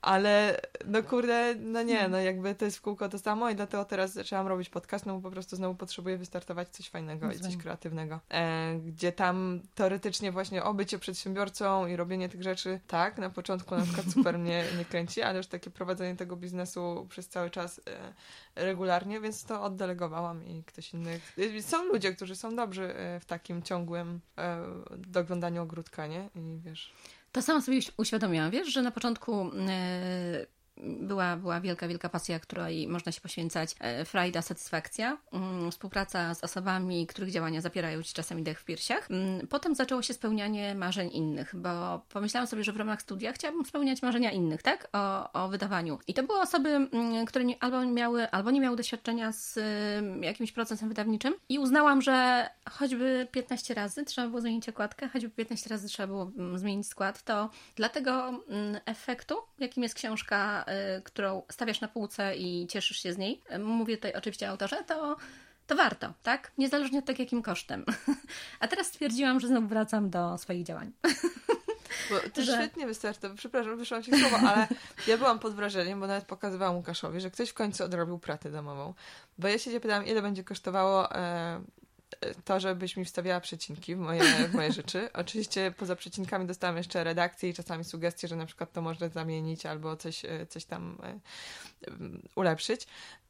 ale no kurde, no nie, no jakby to jest w kółko to samo i dlatego teraz zaczęłam robić podcast, no bo po prostu znowu potrzebuję wystartować coś fajnego i coś kreatywnego, e, gdzie tam teoretycznie właśnie o bycie przedsiębiorcą i robienie tych rzeczy, tak, na początku na przykład super mnie nie kręci, ale już takie prowadzenie tego biznesu przez cały czas e, regularnie, więc to oddelegowałam i ktoś inny. Są ludzie, którzy są dobrzy e, w takim ciągłym e, doglądaniu ogródka, nie? I wiesz... To samo sobie uświadomiłam, wiesz, że na początku yy, była, była wielka, wielka pasja, której można się poświęcać. E, frajda, satysfakcja, mm, współpraca z osobami, których działania zapierają ci czasami dech w piersiach. Mm, potem zaczęło się spełnianie marzeń innych, bo pomyślałam sobie, że w ramach studia chciałabym spełniać marzenia innych, tak? O, o wydawaniu. I to były osoby, mm, które nie, albo miały, albo nie miały doświadczenia z jakimś procesem wydawniczym i uznałam, że choćby 15 razy trzeba było zmienić okładkę, choćby 15 razy trzeba było zmienić skład, to dla tego efektu, jakim jest książka którą stawiasz na półce i cieszysz się z niej, y, mówię tutaj oczywiście o autorze, to, to warto, tak? Niezależnie od tego, jakim kosztem. A teraz stwierdziłam, że znowu wracam do swoich działań. Bo ty że... świetnie wystarczy, przepraszam, wyszłam się słowo, ale ja byłam pod wrażeniem, bo nawet pokazywałam Łukaszowi, że ktoś w końcu odrobił pracę domową. Bo ja się pytałam, ile będzie kosztowało e, to, żebyś mi wstawiała przecinki w moje, w moje rzeczy. Oczywiście poza przecinkami dostałam jeszcze redakcję i czasami sugestie, że na przykład to można zamienić albo coś, e, coś tam e, ulepszyć.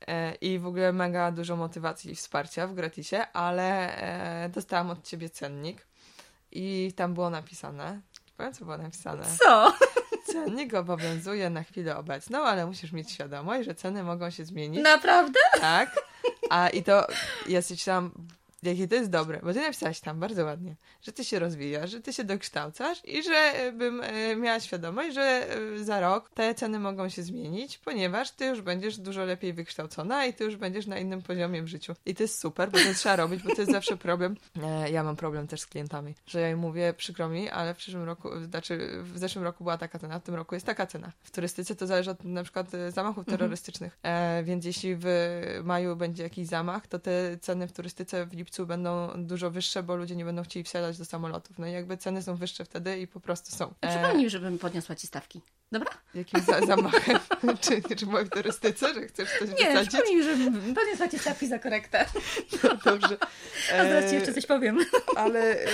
E, I w ogóle mega dużo motywacji i wsparcia w gratisie, ale dostałam od ciebie cennik i tam było napisane, powiem co było napisane. Co? Cennik obowiązuje na chwilę obecną, ale musisz mieć świadomość, że ceny mogą się zmienić. Naprawdę? Tak. A i to ja sobie myślałam, Jakie to jest dobre, bo ty napisałaś tam bardzo ładnie, że ty się rozwijasz, że ty się dokształcasz i że e, bym e, miała świadomość, że e, za rok te ceny mogą się zmienić, ponieważ ty już będziesz dużo lepiej wykształcona i ty już będziesz na innym poziomie w życiu. I to jest super, bo to trzeba robić, bo to jest zawsze problem. Ja mam problem też z klientami, że ja im mówię, przykro mi, ale w przyszłym roku, znaczy w zeszłym roku była taka cena, w tym roku jest taka cena. W turystyce to zależy od na przykład zamachów mhm. terrorystycznych, mhm. więc jeśli w maju będzie jakiś zamach, to te ceny w turystyce w lipcu lipcu będą dużo wyższe, bo ludzie nie będą chcieli wsiadać do samolotów. No i jakby ceny są wyższe wtedy i po prostu są. E... Przypomnij, żebym podniosła ci stawki. Dobra? Jakim za zamachem? czy, czy była w turystyce, że chcesz coś Nie, wysadzić? przypomnij mi, żebym podniosła ci stawki za korektę. No, dobrze. A zaraz ci jeszcze coś powiem. Ale e,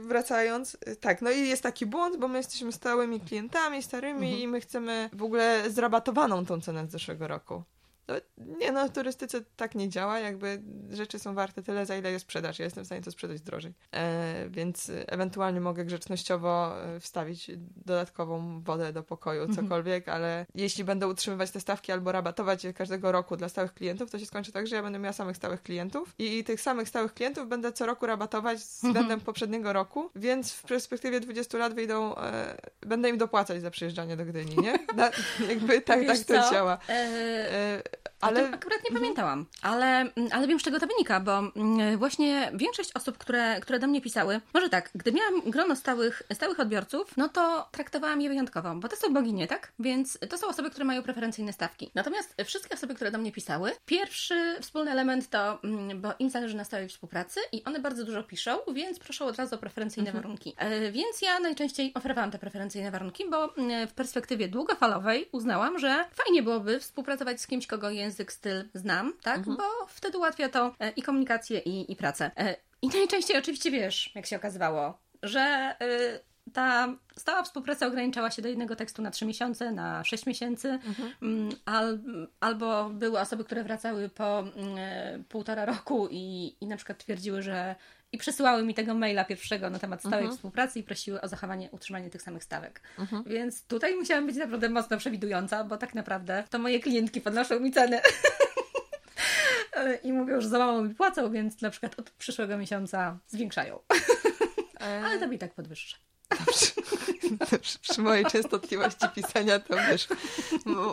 wracając, tak, no i jest taki błąd, bo my jesteśmy stałymi klientami, starymi mhm. i my chcemy w ogóle zrabatowaną tą cenę z zeszłego roku. No, nie no, w turystyce tak nie działa, jakby rzeczy są warte tyle, za ile je sprzedaż. Ja jestem w stanie to sprzedać drożej. E, więc ewentualnie mogę grzecznościowo e, wstawić dodatkową wodę do pokoju, mhm. cokolwiek, ale jeśli będę utrzymywać te stawki albo rabatować je każdego roku dla stałych klientów, to się skończy tak, że ja będę miała samych stałych klientów i tych samych stałych klientów będę co roku rabatować względem mhm. poprzedniego roku, więc w perspektywie 20 lat wyjdą, e, będę im dopłacać za przyjeżdżanie do Gdyni, nie? Na, jakby tak, tak to działa. E, ale akurat nie mhm. pamiętałam, ale, ale wiem z czego to wynika, bo mm, właśnie większość osób, które, które do mnie pisały, może tak, gdy miałam grono stałych, stałych odbiorców, no to traktowałam je wyjątkowo, bo to są boginie, tak? Więc to są osoby, które mają preferencyjne stawki. Natomiast wszystkie osoby, które do mnie pisały, pierwszy wspólny element to, mm, bo im zależy na stałej współpracy i one bardzo dużo piszą, więc proszą od razu o preferencyjne mhm. warunki. E, więc ja najczęściej oferowałam te preferencyjne warunki, bo mm, w perspektywie długofalowej uznałam, że fajnie byłoby współpracować z kimś, kogo język, styl znam, tak? Mhm. Bo wtedy ułatwia to e, i komunikację, i, i pracę. E, I najczęściej oczywiście wiesz, jak się okazywało, że ta stała współpraca ograniczała się do jednego tekstu na trzy miesiące, na sześć miesięcy, mhm. Mm, al, albo były osoby, które wracały po mm, półtora roku i, i na przykład twierdziły, że i przesyłały mi tego maila pierwszego na temat stałej mhm. współpracy i prosiły o zachowanie, utrzymanie tych samych stawek. Mhm. Więc tutaj musiałam być naprawdę mocno przewidująca, bo tak naprawdę to moje klientki podnoszą mi ceny. I mówią, że za mało mi płacą, więc na przykład od przyszłego miesiąca zwiększają. E, Ale to mi tak podwyższa. Dobrze. Przy mojej częstotliwości pisania to wiesz,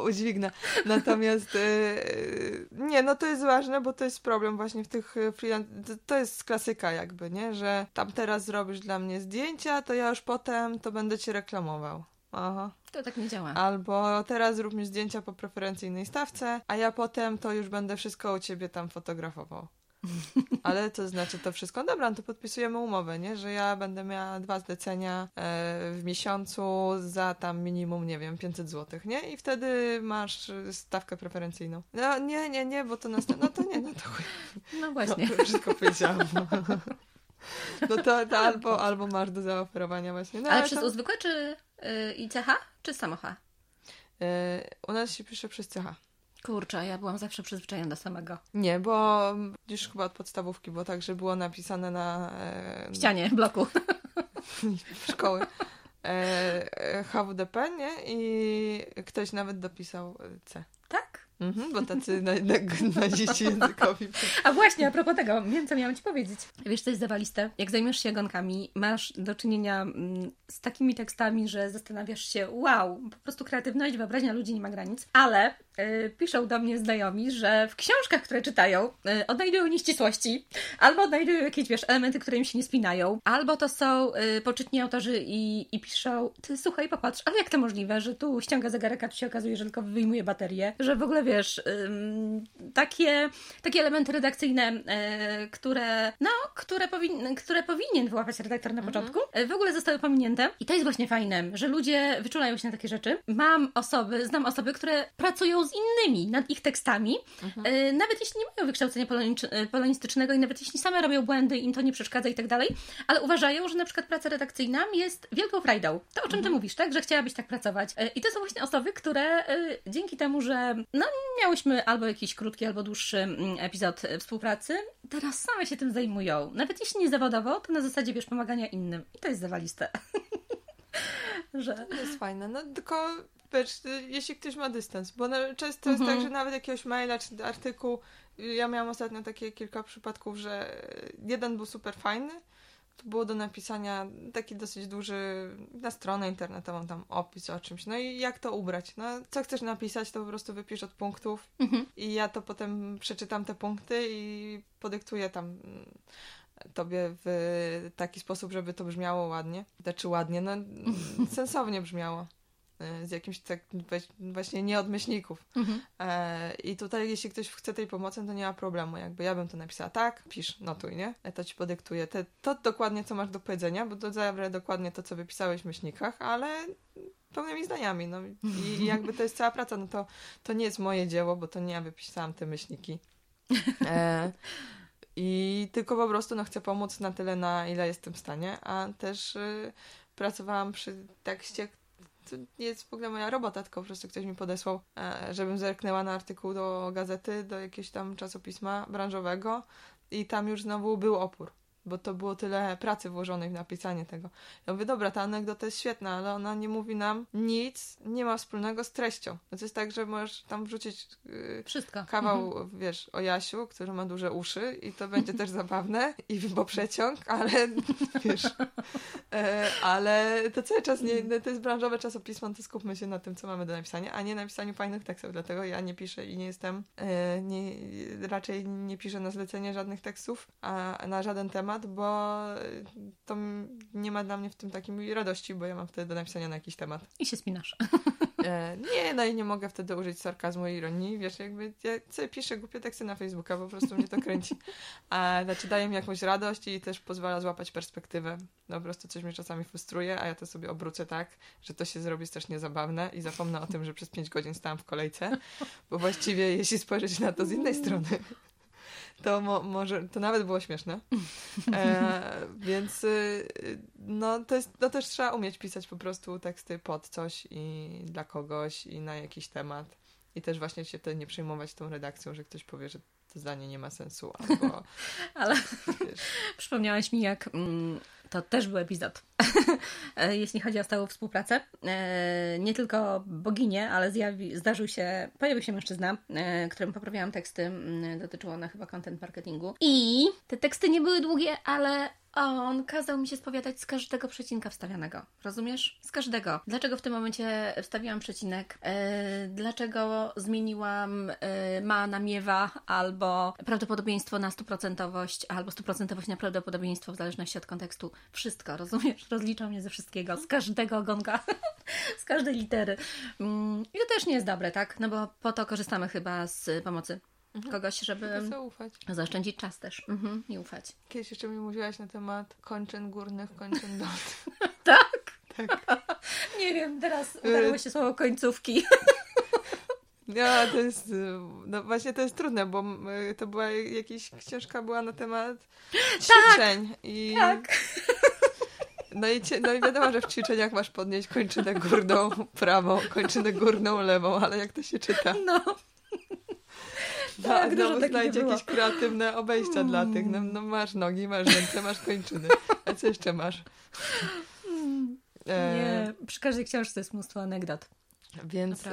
udźwignę. Natomiast yy, nie, no to jest ważne, bo to jest problem właśnie w tych e, freelance... To jest klasyka jakby, nie? Że tam teraz zrobisz dla mnie zdjęcia, to ja już potem to będę ci reklamował. Aha. To tak nie działa. Albo teraz zrób mi zdjęcia po preferencyjnej stawce, a ja potem to już będę wszystko u ciebie tam fotografował. Ale to znaczy to wszystko, dobra, no to podpisujemy umowę, nie? Że ja będę miała dwa zlecenia e, w miesiącu za tam minimum, nie wiem, 500 zł, nie? I wtedy masz stawkę preferencyjną. No nie, nie, nie, bo to następne, no to nie, no to chuj. No właśnie. No, wszystko powiedziałam. No to, to albo, albo masz do zaoferowania właśnie. No, ale, ale przez to... uzwykłe czy yy, ICH, czy samocha? Yy, u nas się pisze przez CH. Kurczę, ja byłam zawsze przyzwyczajona do samego. Nie, bo już chyba od podstawówki było tak, że było napisane na... E, ścianie bloku. szkoły. E, HWDP, nie? I ktoś nawet dopisał C. Tak? Mhm, bo tacy na, na, naziści językowi. A właśnie, a propos tego, wiem, co miałam Ci powiedzieć. Wiesz, co jest zawaliste? Jak zajmiesz się gonkami, masz do czynienia mm, z takimi tekstami, że zastanawiasz się, wow, po prostu kreatywność, wyobraźnia ludzi nie ma granic, ale piszą do mnie znajomi, że w książkach, które czytają, y, odnajdują nieścisłości, albo odnajdują jakieś, wiesz, elementy, które im się nie spinają, albo to są y, poczytni autorzy i, i piszą, ty słuchaj, popatrz, ale jak to możliwe, że tu ściąga zegarek, a tu się okazuje, że tylko wyjmuje baterię, że w ogóle, wiesz, takie, takie elementy redakcyjne, które, no, które, powin, które powinien wyłapać redaktor na mhm. początku, w ogóle zostały pominięte i to jest właśnie fajne, że ludzie wyczulają się na takie rzeczy. Mam osoby, znam osoby, które pracują z innymi nad ich tekstami, mhm. E, nawet jeśli nie mają wykształcenia e, polonistycznego i nawet jeśli same robią błędy, im to nie przeszkadza i tak dalej, ale uważają, że na przykład praca redakcyjna jest wielką frajdą. To o czym mhm. ty mówisz, tak? Że chciałabyś tak pracować. E, I to są właśnie osoby, które dzięki temu, że no, miałyśmy albo jakiś krótki, albo dłuższy mm, epizod współpracy, teraz same się tym zajmują. Nawet jeśli nie zawodowo, to na zasadzie, wiesz, pomagania innym. I to jest zawaliste. że... To jest fajne. No tylko wiesz, jeśli ktoś ma dystans, bo często jest tak, mhm. że nawet jakiegoś maila czy artykuł, ja miałam ostatnio takie kilka przypadków, że jeden był super fajny, to było do napisania taki dosyć duży na stronę internetową, tam opis o czymś. No i jak to ubrać? No, co chcesz napisać, to po prostu wypisz od punktów mhm. i ja to potem przeczytam te punkty i podyktuję tam tobie w taki sposób, żeby to brzmiało ładnie. Znaczy ładnie, no sensownie brzmiało. E, z jakimś tak właśnie nie od myślników. Mhm. E, I tutaj jeśli ktoś chce tej pomocy, to nie ma problemu. Jakby ja bym to napisała tak, pisz, notuj, nie? Ja to ci podyktuję. Te, to dokładnie, co masz do powiedzenia, bo to zawrę dokładnie to, co wypisałeś w myślnikach, ale pełnymi zdaniami. No i jakby to jest cała praca, no to, to nie jest moje dzieło, bo to nie ja wypisałam te myślniki. E, I tylko po prostu no, chcę pomóc na tyle, na ile jestem w stanie, a też y, pracowałam przy tekście, to nie jest w ogóle moja robota, tylko po prostu ktoś mi podesłał, e, żebym zerknęła na artykuł do gazety, do jakiegoś tam czasopisma branżowego i tam już znowu był opór bo to było tyle pracy włożonej w napisanie tego. Ja mówię, dobra, ta anegdota jest świetna, ale ona nie mówi nam nic, nie ma wspólnego z treścią. No to jest tak, że możesz tam wrzucić yy, Wszystko. kawał, Mhm. wiesz, o Jasiu, który ma duże uszy i to będzie też zabawne i bo przeciąg, ale wiesz, e, ale to cały czas nie, to jest branżowe czasopismo, to skupmy się na tym, co mamy do napisania, a nie na pisaniu fajnych tekstów, dlatego ja nie piszę i nie jestem, e, nie, raczej nie piszę na zlecenie żadnych tekstów, a na żaden temat, bo to nie ma dla mnie w tym takiej radości, bo ja mam wtedy do napisania na jakiś temat. I się spinasz. E, nie, no i nie mogę wtedy użyć sarkazmu i ironii, wiesz, jakby ja sobie piszę głupie teksty na Facebooka, po prostu mnie to kręci. A, znaczy daje mi jakąś radość i też pozwala złapać perspektywę. No po prostu coś mnie czasami frustruje, a ja to sobie obrócę tak, że to się zrobi strasznie zabawne i zapomnę o tym, że przez pięć godzin stałam w kolejce, bo właściwie jeśli spojrzeć na to z innej strony, to mo może, to nawet było śmieszne. E, więc y, no, to jest, no też trzeba umieć pisać po prostu teksty pod coś i dla kogoś i na jakiś temat. I też właśnie się wtedy nie przejmować tą redakcją, że ktoś powie, że to zdanie nie ma sensu, albo Ale wiesz, przypomniałaś mi, jak mm, to też był epizod, E, jeśli chodzi o stałą współpracę. E, Nie tylko boginie, ale zjawi, zdarzył się, pojawił się mężczyzna, e, któremu poprawiałam teksty, dotyczyło one chyba content marketingu. I te teksty nie były długie, ale on kazał mi się spowiadać z każdego przecinka wstawianego. Rozumiesz? Z każdego. Dlaczego w tym momencie wstawiłam przecinek? E, dlaczego zmieniłam e, ma na miewa albo prawdopodobieństwo na stuprocentowość, albo stuprocentowość na prawdopodobieństwo w zależności od kontekstu. Wszystko, rozumiesz? Rozliczał mnie ze wszystkiego, z każdego ogonka, z każdej litery. Mm, I to też nie jest dobre, tak? No bo po to korzystamy chyba z pomocy kogoś, żeby tylko co ufać. zaoszczędzić czas też mhm, i ufać. Kiedyś jeszcze mi mówiłaś na temat kończyn górnych, kończyn dolnych. Tak? Tak. Nie wiem, teraz udarło się słowo końcówki. No, to jest, y, no właśnie to jest trudne, bo y, to była jakaś książka była na temat ćwiczeń i Tak. no i, cie, no i wiadomo, że w ćwiczeniach masz podnieść kończynę górną prawą, kończynę górną lewą, ale jak to się czyta? No. No, Tak, dużo takich znajdź jakieś kreatywne obejścia dla tych. No, no masz nogi, masz ręce, masz kończyny. A co jeszcze masz? E, Nie, przy każdej książce jest mnóstwo anegdot. Więc, y,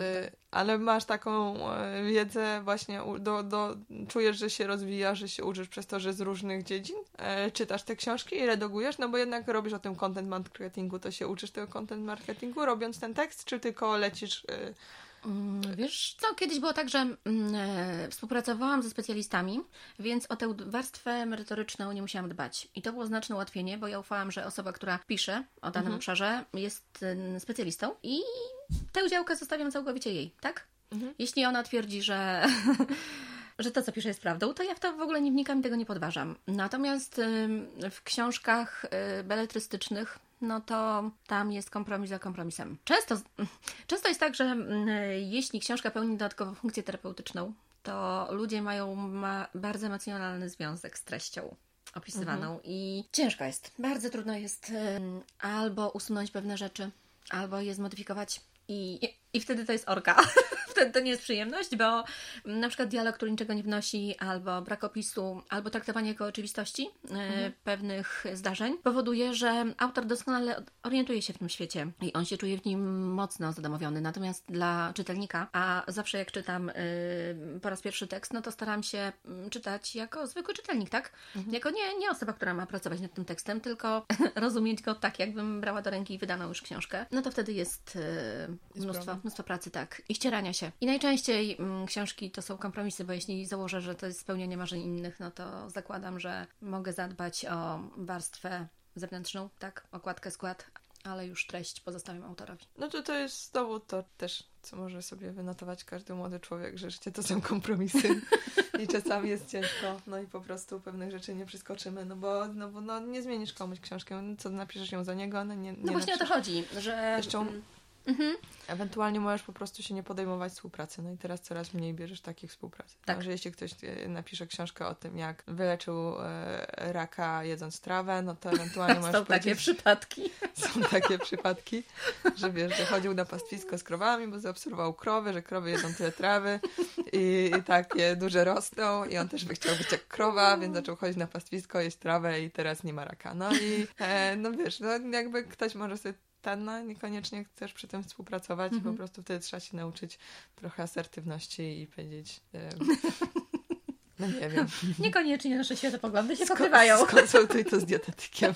ale masz taką y, wiedzę właśnie, u- do, do, czujesz, że się rozwijasz, że się uczysz przez to, że z różnych dziedzin e, czytasz te książki i redagujesz, no bo jednak robisz o tym content marketingu, to się uczysz tego content marketingu robiąc ten tekst, czy tylko lecisz... Y, Mm, Wiesz co, kiedyś było tak, że mm, e, współpracowałam ze specjalistami, więc o tę warstwę merytoryczną nie musiałam dbać. I to było znaczne ułatwienie, bo ja ufałam, że osoba, która pisze o danym obszarze jest mm, specjalistą i tę działkę zostawiam całkowicie jej, tak? Mhm. Jeśli ona twierdzi, że... Że to, co pisze, jest prawdą, to ja w to w ogóle nie wnikam i tego nie podważam. Natomiast w książkach y, beletrystycznych no to tam jest kompromis za kompromisem. Często, często jest tak, że mm, jeśli książka pełni dodatkową funkcję terapeutyczną, to ludzie mają ma bardzo emocjonalny związek z treścią opisywaną i ciężko jest. Bardzo trudno jest albo usunąć pewne rzeczy, albo je zmodyfikować i, i wtedy to jest orka. to nie jest przyjemność, bo na przykład dialog, który niczego nie wnosi, albo brak opisu, albo traktowanie jako oczywistości e, pewnych zdarzeń powoduje, że autor doskonale orientuje się w tym świecie i on się czuje w nim mocno zadomowiony. Natomiast dla czytelnika, a zawsze jak czytam y, po raz pierwszy tekst, no to staram się mm, czytać jako zwykły czytelnik, tak? Jako nie, nie osoba, która ma pracować nad tym tekstem, tylko rozumieć go tak, jakbym brała do ręki wydaną już książkę. No to wtedy jest y, mnóstwo, mnóstwo pracy, tak. I ścierania się. I najczęściej mm, książki to są kompromisy, bo jeśli założę, że to jest spełnienie marzeń innych, no to zakładam, że mogę zadbać o warstwę zewnętrzną, tak? Okładkę, skład, ale już treść pozostawiam autorowi. no to to jest znowu to też, co może sobie wynotować każdy młody człowiek, że życie to są kompromisy i czasami jest ciężko, no i po prostu pewnych rzeczy nie przeskoczymy, no bo, no bo no, nie zmienisz komuś książkę, no co napiszesz ją za niego, no nie, nie No właśnie o to chodzi, że Zresztą Mhm. Ewentualnie możesz po prostu się nie podejmować współpracy. No i teraz coraz mniej bierzesz takich współpracy. Tak. No, że jeśli ktoś e, napisze książkę o tym, jak wyleczył e, raka jedząc trawę, no to ewentualnie możesz Są takie przypadki. Są takie przypadki, że wiesz, że chodził na pastwisko z krowami, bo zaobserwował krowy, że krowy jedzą tyle trawy i, i takie duże rosną i on też by chciał być jak krowa, więc zaczął chodzić na pastwisko, jeść trawę i teraz nie ma raka. No i e, no wiesz, no jakby ktoś może sobie tanna, niekoniecznie chcesz przy tym współpracować, mm -hmm. po prostu wtedy trzeba się nauczyć trochę asertywności i powiedzieć... No nie wiem. Niekoniecznie nasze światopoglądy się pokrywają. Skonsultuj to z dietetykiem.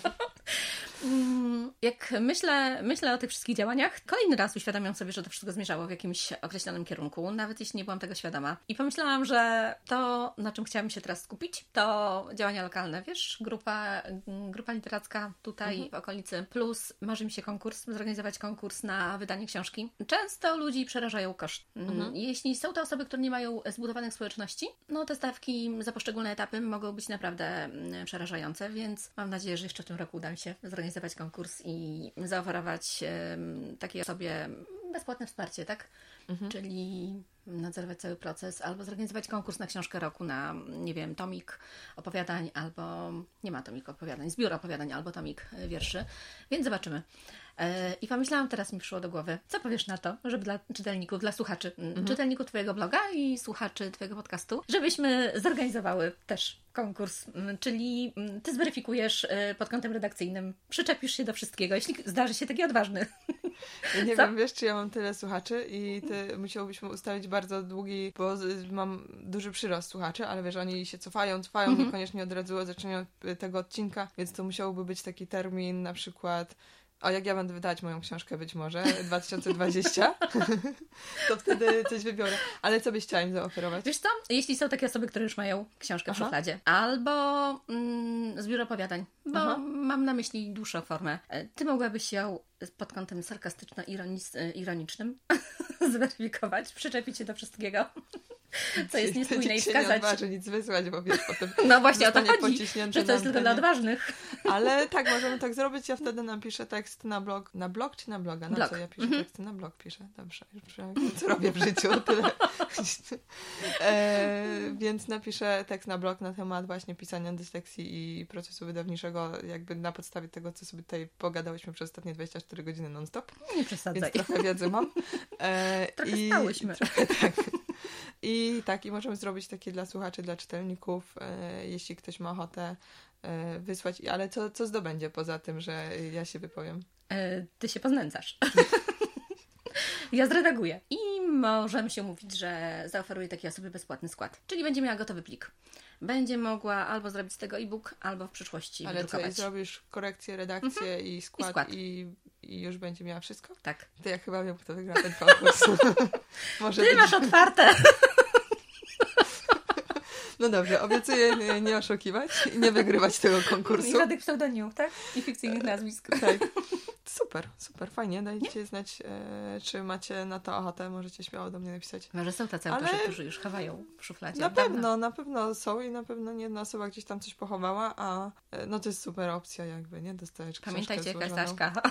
Mm, jak myślę, myślę o tych wszystkich działaniach, kolejny raz uświadamiam sobie, że to wszystko zmierzało w jakimś określonym kierunku, nawet jeśli nie byłam tego świadoma. I pomyślałam, że to, na czym chciałam się teraz skupić, to działania lokalne. Wiesz, grupa, grupa literacka tutaj mhm. w okolicy, plus marzy mi się konkurs, zorganizować konkurs na wydanie książki. Często ludzi przerażają koszt. Mm, mhm. Jeśli są to osoby, które nie mają zbudowanych społeczności, no te stawki za poszczególne etapy mogą być naprawdę mm, przerażające, więc mam nadzieję, że jeszcze w tym roku uda mi się zorganizować zorganizować konkurs i zaoferować takiej osobie bezpłatne wsparcie, tak? Mhm. Czyli nadzorować cały proces, albo zorganizować konkurs na książkę roku na, nie wiem, tomik opowiadań, albo nie ma tomik opowiadań, zbiór opowiadań, albo tomik wierszy, więc zobaczymy. E, I pomyślałam, teraz mi przyszło do głowy, co powiesz na to, żeby dla czytelników, dla słuchaczy, mhm. czytelników Twojego bloga i słuchaczy Twojego podcastu, żebyśmy zorganizowały też konkurs, czyli Ty zweryfikujesz e, pod kątem redakcyjnym, przyczepisz się do wszystkiego, jeśli zdarzy się taki odważny. Ja nie co? wiem, wiesz, czy ja mam tyle słuchaczy i ty musiałbyśmy ustalić bardzo długi, bo mam duży przyrost słuchaczy, ale wiesz, oni się cofają, cofają, mhm. niekoniecznie od razu zaczynają tego odcinka, więc to musiałby być taki termin na przykład a jak ja będę wydawać moją książkę być może 2020, to wtedy coś wybiorę. Ale co byś chciała im zaoferować? Wiesz co? Jeśli są takie osoby, które już mają książkę Aha. w szufladzie, albo mm, zbiór opowiadań, bo Aha. mam na myśli dłuższą formę. E, ty mogłabyś ją pod kątem sarkastyczno-ironicznym zweryfikować, przyczepić się do wszystkiego co jest niespójne i wskazać. nie odważy nic wysłać, bo wiesz, potem No właśnie o to chodzi, że to jest tylko dla odważnych. Ale tak, możemy tak zrobić. Ja wtedy napiszę tekst na blog. Na blog czy na bloga? Na blog. co ja piszę mhm. teksty? Na blog piszę. Dobrze, już co robię w życiu. Tyle. e, więc napiszę tekst na blog na temat właśnie pisania dyslekcji i procesu wydawniczego, jakby na podstawie tego, co sobie tutaj pogadałyśmy przez ostatnie 24 godziny non-stop. Nie przesadzaj. Więc trochę wiedzy mam. E, trochę i, stałyśmy. Trochę tak. I tak, i możemy zrobić takie dla słuchaczy, dla czytelników, e, jeśli ktoś ma ochotę e, wysłać. Ale co, co zdobędzie poza tym, że ja się wypowiem? E, ty się poznęcasz. ja zredaguję. I możemy się mówić, że zaoferuję takiej osobie bezpłatny skład. Czyli będzie miała gotowy plik. Będzie mogła albo zrobić z tego e-book, albo w przyszłości Ale co, zrobisz korekcję, redakcję mhm. i, skład, I skład i i już będzie miała wszystko? Tak. To ja chyba wiem, kto wygra ten konkurs. Ty być... masz otwarte. No dobrze, obiecuję nie, nie oszukiwać i nie wygrywać tego konkursu. I żadnych pseudonimów, tak? I fikcyjnych nazwisk. Tak. Super, super, fajnie. Dajcie nie? znać, e, czy macie na to ochotę. Możecie śmiało do mnie napisać. Może są tacy Ale... autorzy, którzy już chowają w szufladzie. Na pewno, na pewno są i na pewno nie jedna osoba gdzieś tam coś pochowała, a e, no to jest super opcja jakby, nie? Dostajesz Pamiętajcie, Staszka.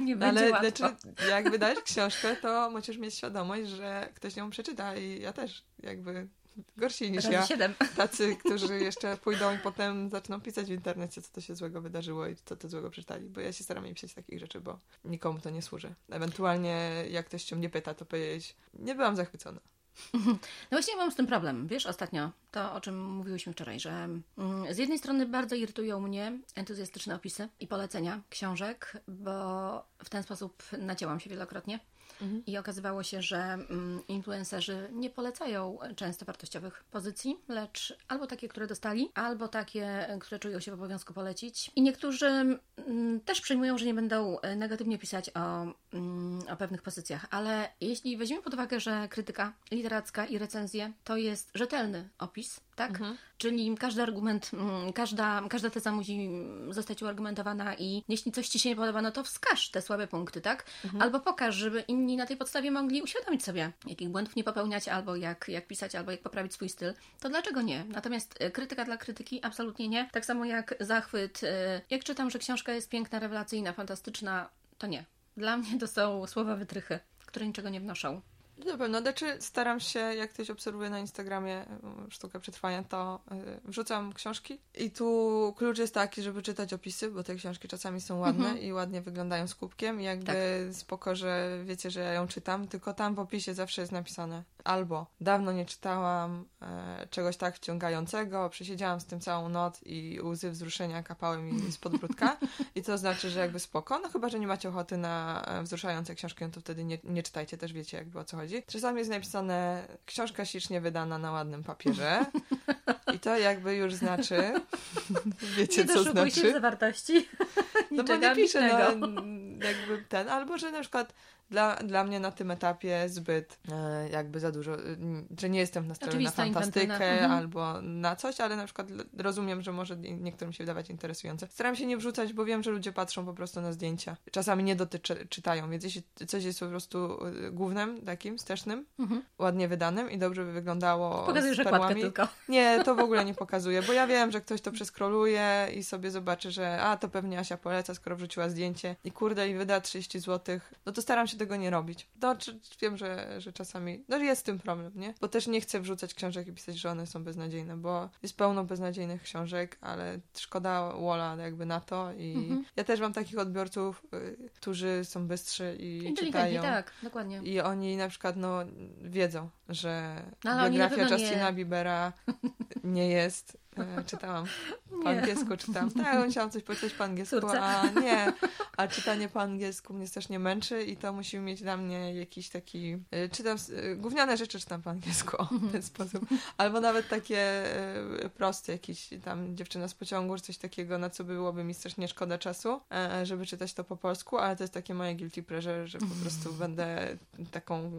Nie będzie Ale łatwo. Znaczy, jak wydajesz książkę, to musisz mieć świadomość, że ktoś ją przeczyta i ja też jakby gorsi niż ja. 7. Tacy, którzy jeszcze pójdą i potem zaczną pisać w internecie, co to się złego wydarzyło i co to złego przeczytali. Bo ja się staram nie pisać takich rzeczy, bo nikomu to nie służy. Ewentualnie jak ktoś cię nie pyta, to powiedzieć, nie byłam zachwycona. No właśnie mam z tym problem. Wiesz, ostatnio to, o czym mówiłyśmy wczoraj, że mm, z jednej strony bardzo irytują mnie entuzjastyczne opisy i polecenia książek, bo w ten sposób nacięłam się wielokrotnie. Mhm. I okazywało się, że mm, influencerzy nie polecają często wartościowych pozycji, lecz albo takie, które dostali, albo takie, które czują się w obowiązku polecić. I niektórzy mm, też przyjmują, że nie będą e, negatywnie pisać o, mm, o pewnych pozycjach, ale jeśli weźmiemy pod uwagę, że krytyka literacka i recenzje to jest rzetelny opis, tak? Mhm. Czyli każdy argument, każda, każda teza musi zostać uargumentowana i jeśli coś Ci się nie podoba, no to wskaż te słabe punkty, tak? Mhm. Albo pokaż, żeby inni na tej podstawie mogli uświadomić sobie, jakich błędów nie popełniać, albo jak, jak pisać, albo jak poprawić swój styl. To dlaczego nie? Natomiast e, krytyka dla krytyki absolutnie nie. Tak samo jak zachwyt. E, jak czytam, że książka jest piękna, rewelacyjna, fantastyczna, to nie Dla mnie to są słowa wytrychy, które niczego nie wnoszą. Na pewno, znaczy staram się, jak ktoś obserwuje na Instagramie y, sztukę przetrwania, to y, wrzucam książki. I tu klucz jest taki, żeby czytać opisy, bo te książki czasami są ładne Mhm. i ładnie wyglądają z kubkiem i jakby spoko, że wiecie, że ja ją czytam, tylko tam w opisie zawsze jest napisane albo dawno nie czytałam e, czegoś tak wciągającego, przesiedziałam z tym całą noc i łzy wzruszenia kapały mi z podbródka i to znaczy, że jakby spoko, no chyba, że nie macie ochoty na e, wzruszające książki, no to wtedy nie, nie czytajcie, też wiecie jakby o co chodzi. Czasami jest napisane książka ślicznie wydana na ładnym papierze i to jakby już znaczy, wiecie nie co znaczy. zawartości. No bo nie pisze, no, jakby ten, albo że na przykład dla, dla mnie na tym etapie zbyt e, jakby za dużo, e, że nie jestem nastawiona na fantastykę. Mhm. albo na coś, ale na przykład rozumiem, że może niektórym się wydawać interesujące. Staram się nie wrzucać, bo wiem, że ludzie patrzą po prostu na zdjęcia. Czasami nie dotyczy, czytają, więc jeśli coś jest po prostu e, głównym, takim wstecznym, Mhm. ładnie wydanym i dobrze by wyglądało Pokazujesz z perłami, tylko. nie, to w ogóle nie pokazuje, bo ja wiem, że ktoś to przeskroluje i sobie zobaczy, że a, to pewnie Asia poleca, skoro wrzuciła zdjęcie i kurde, i wyda 30 zł, no to staram się tego nie robić. No, czy, wiem, że, że czasami, no jest z tym problem, nie? Bo też nie chcę wrzucać książek i pisać, że one są beznadziejne, bo jest pełno beznadziejnych książek, ale szkoda Wola jakby na to i Mhm. ja też mam takich odbiorców, y, którzy są bystrzy i czytają. tak, dokładnie. I oni na przykład no, wiedzą, że No, biografia pewno nie- Justina Biebera nie jest. E, czytałam po Nie. angielsku. Tak, musiałam coś powiedzieć po angielsku, Córce. a nie. A czytanie po angielsku mnie strasznie męczy i to musi mieć dla mnie jakiś taki. e, Czytam, e, gówniane rzeczy czytam po angielsku o, w ten sposób. Albo nawet takie e, proste, jakiś tam dziewczyna z pociągu, czy coś takiego, na co byłoby mi strasznie szkoda czasu, żeby czytać to po polsku, ale to jest takie moje guilty pleasure, że po prostu będę taką,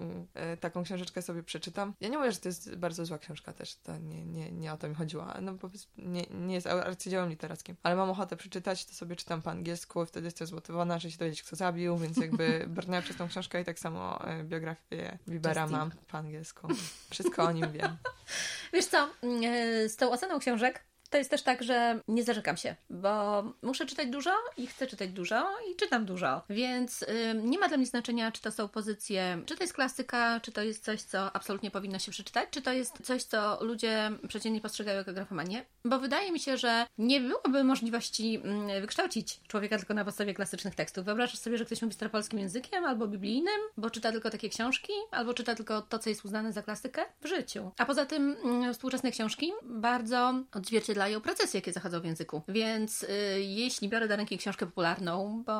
taką książeczkę sobie przeczytam. Ja nie mówię, że to jest bardzo zła książka też, to nie, nie, nie o to mi chodziło, no nie, nie jest arcydziełem literackim, ale mam ochotę przeczytać, to sobie czytam po angielsku, wtedy jestem zmotywowana, że się dowiedzieć, kto zabił, więc jakby brnęłam przez tą książkę i tak samo e, biografię Bibera Justin. mam po angielsku. Wszystko o nim wiem. Wiesz co, mm, e, z tą oceną książek to jest też tak, że nie zarzekam się, bo muszę czytać dużo i chcę czytać dużo i czytam dużo. Więc ym, nie ma dla mnie znaczenia, czy to są pozycje, czy to jest klasyka, czy to jest coś, co absolutnie powinno się przeczytać, czy to jest coś, co ludzie przeciętnie postrzegają jako grafomanię. Bo wydaje mi się, że nie byłoby możliwości mm, wykształcić człowieka tylko na podstawie klasycznych tekstów. Wyobrażasz sobie, że ktoś mówi staropolskim językiem albo biblijnym, bo czyta tylko takie książki, albo czyta tylko to, co jest uznane za klasykę w życiu. A poza tym mm, współczesne książki bardzo odzwierciedlają procesy, jakie zachodzą w języku. Więc y, jeśli biorę do ręki książkę popularną, bo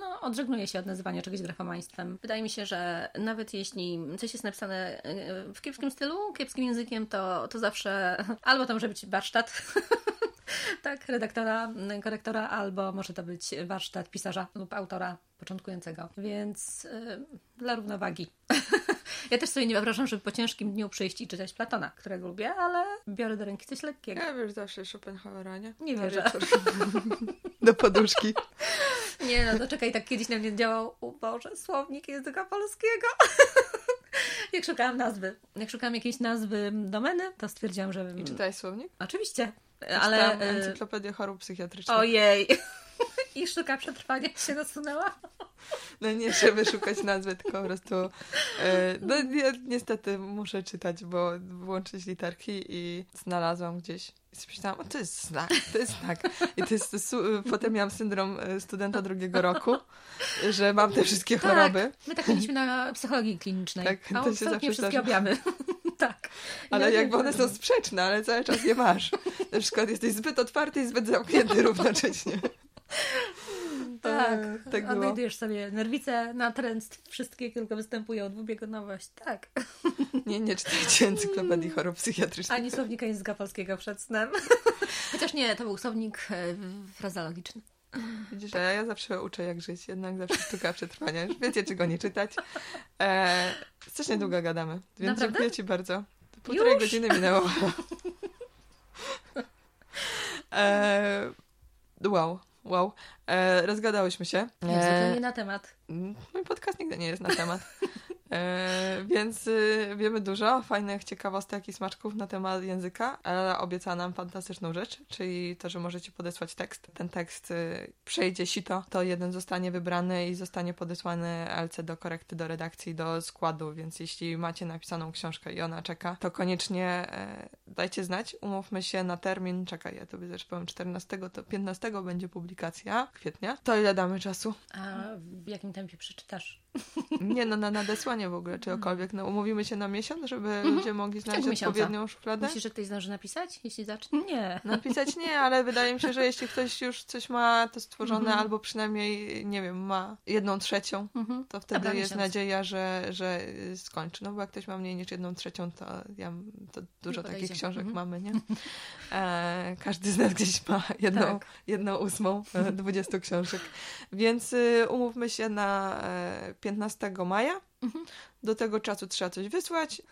no, odżegnuję się od nazywania czegoś grafomaństwem, wydaje mi się, że nawet jeśli coś jest napisane y, w kiepskim stylu, kiepskim językiem, to, to zawsze albo to może być warsztat tak, redaktora, korektora, albo może to być warsztat pisarza lub autora początkującego. Więc y, dla równowagi. ja też sobie nie wyobrażam, żeby po ciężkim dniu przyjść i czytać Platona, którego lubię, ale biorę do ręki coś lekkiego. Ja wiesz, zawsze Schopenhauera, nie? Nie wierzę. Do poduszki. Nie no, to czekaj, tak kiedyś na mnie działał, o Boże, słownik języka polskiego. jak szukałam nazwy, jak szukałam jakiejś nazwy domeny, to stwierdziłam, że... I czytałeś słownik? Oczywiście, Ale... y, encyklopedię chorób psychiatrycznych. Ojej. I sztuka przetrwania się nasunęła. No nie, żeby szukać nazwy, tylko po prostu. E, no ja niestety muszę czytać, bo włączyć literki i znalazłam gdzieś. I o to jest znak, to jest znak. I to jest, potem miałam syndrom e, studenta drugiego roku, że mam te wszystkie choroby. My tak mieliśmy na psychologii klinicznej. Tak, a to się zawsze wszystkie objawy. Tak. Ale Ja jakby one są sprzeczne, ale cały czas je masz. Na przykład jesteś zbyt otwarty i zbyt zamknięty równocześnie. Tak, E, tak odnajdujesz sobie nerwice, natręctw, wszystkie tylko występują, dwubiegunowość. Tak. Nie, nie czytajcie encyklopedii chorób psychiatrycznych. Ani słownika języka polskiego przed snem. Chociaż nie, to był słownik e, frazologiczny. Widzisz, a ja zawsze uczę jak żyć, jednak zawsze sztuka przetrwania. Już wiecie, czego nie czytać. E, strasznie długo gadamy, więc Naprawdę? dziękuję Ci bardzo. Półtorej Już? godziny minęło. e, wow, wow. E, rozgadałyśmy się. Zwykle E, nie na temat. mój podcast nigdy nie jest na temat. E, więc y, wiemy dużo fajnych ciekawostek i smaczków na temat języka. Ela obiecała nam fantastyczną rzecz, czyli to, że możecie podesłać tekst. Ten tekst y, przejdzie sito, to jeden zostanie wybrany i zostanie podesłany LC do korekty, do redakcji, do składu, więc jeśli macie napisaną książkę i ona czeka, to koniecznie e, dajcie znać. Umówmy się na termin, czekaj, ja tobie też powiem 14, to 15 będzie publikacja kwietnia. To ile damy czasu? A w jakim tempie przeczytasz? Nie, no na nadesłanie w ogóle, czegokolwiek. No, umówimy się na miesiąc, żeby Mhm. ludzie mogli znaleźć miesiąca. odpowiednią szufladę? Myślisz, że ktoś zdąży napisać, jeśli zacznie? Nie. Napisać nie, ale wydaje mi się, że jeśli ktoś już coś ma to stworzone, Mhm. albo przynajmniej, nie wiem, ma jedną trzecią, Mhm. to wtedy Dobra, jest miesiąc. nadzieja, że, że skończy. No bo jak ktoś ma mniej niż jedną trzecią, to, ja, to dużo takich książek Mhm. mamy, nie? E, każdy z nas gdzieś ma jedną, Tak. jedną ósmą e, 20 książek. Więc y, umówmy się na e, 15 maja. Mhm. Do tego czasu trzeba coś wysłać,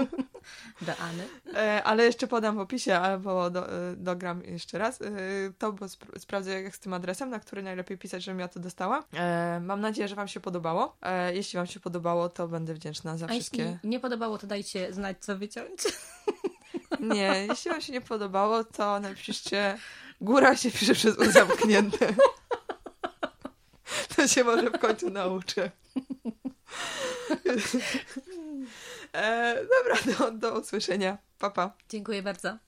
Do Any. E, ale jeszcze podam w opisie, albo do, e, dogram jeszcze raz. E, To, bo sp- sprawdzę jak z tym adresem, na który najlepiej pisać, żebym ja to dostała. Mam nadzieję, że Wam się podobało. Jeśli Wam się podobało, to będę wdzięczna za A wszystkie. jeśli nie podobało, to dajcie znać, co wyciąć. Nie, jeśli Wam się nie podobało, to napiszcie. Góra się pisze przez U zamknięte. To się może w końcu nauczę. E, dobra, do, do usłyszenia. Pa, pa. Dziękuję bardzo.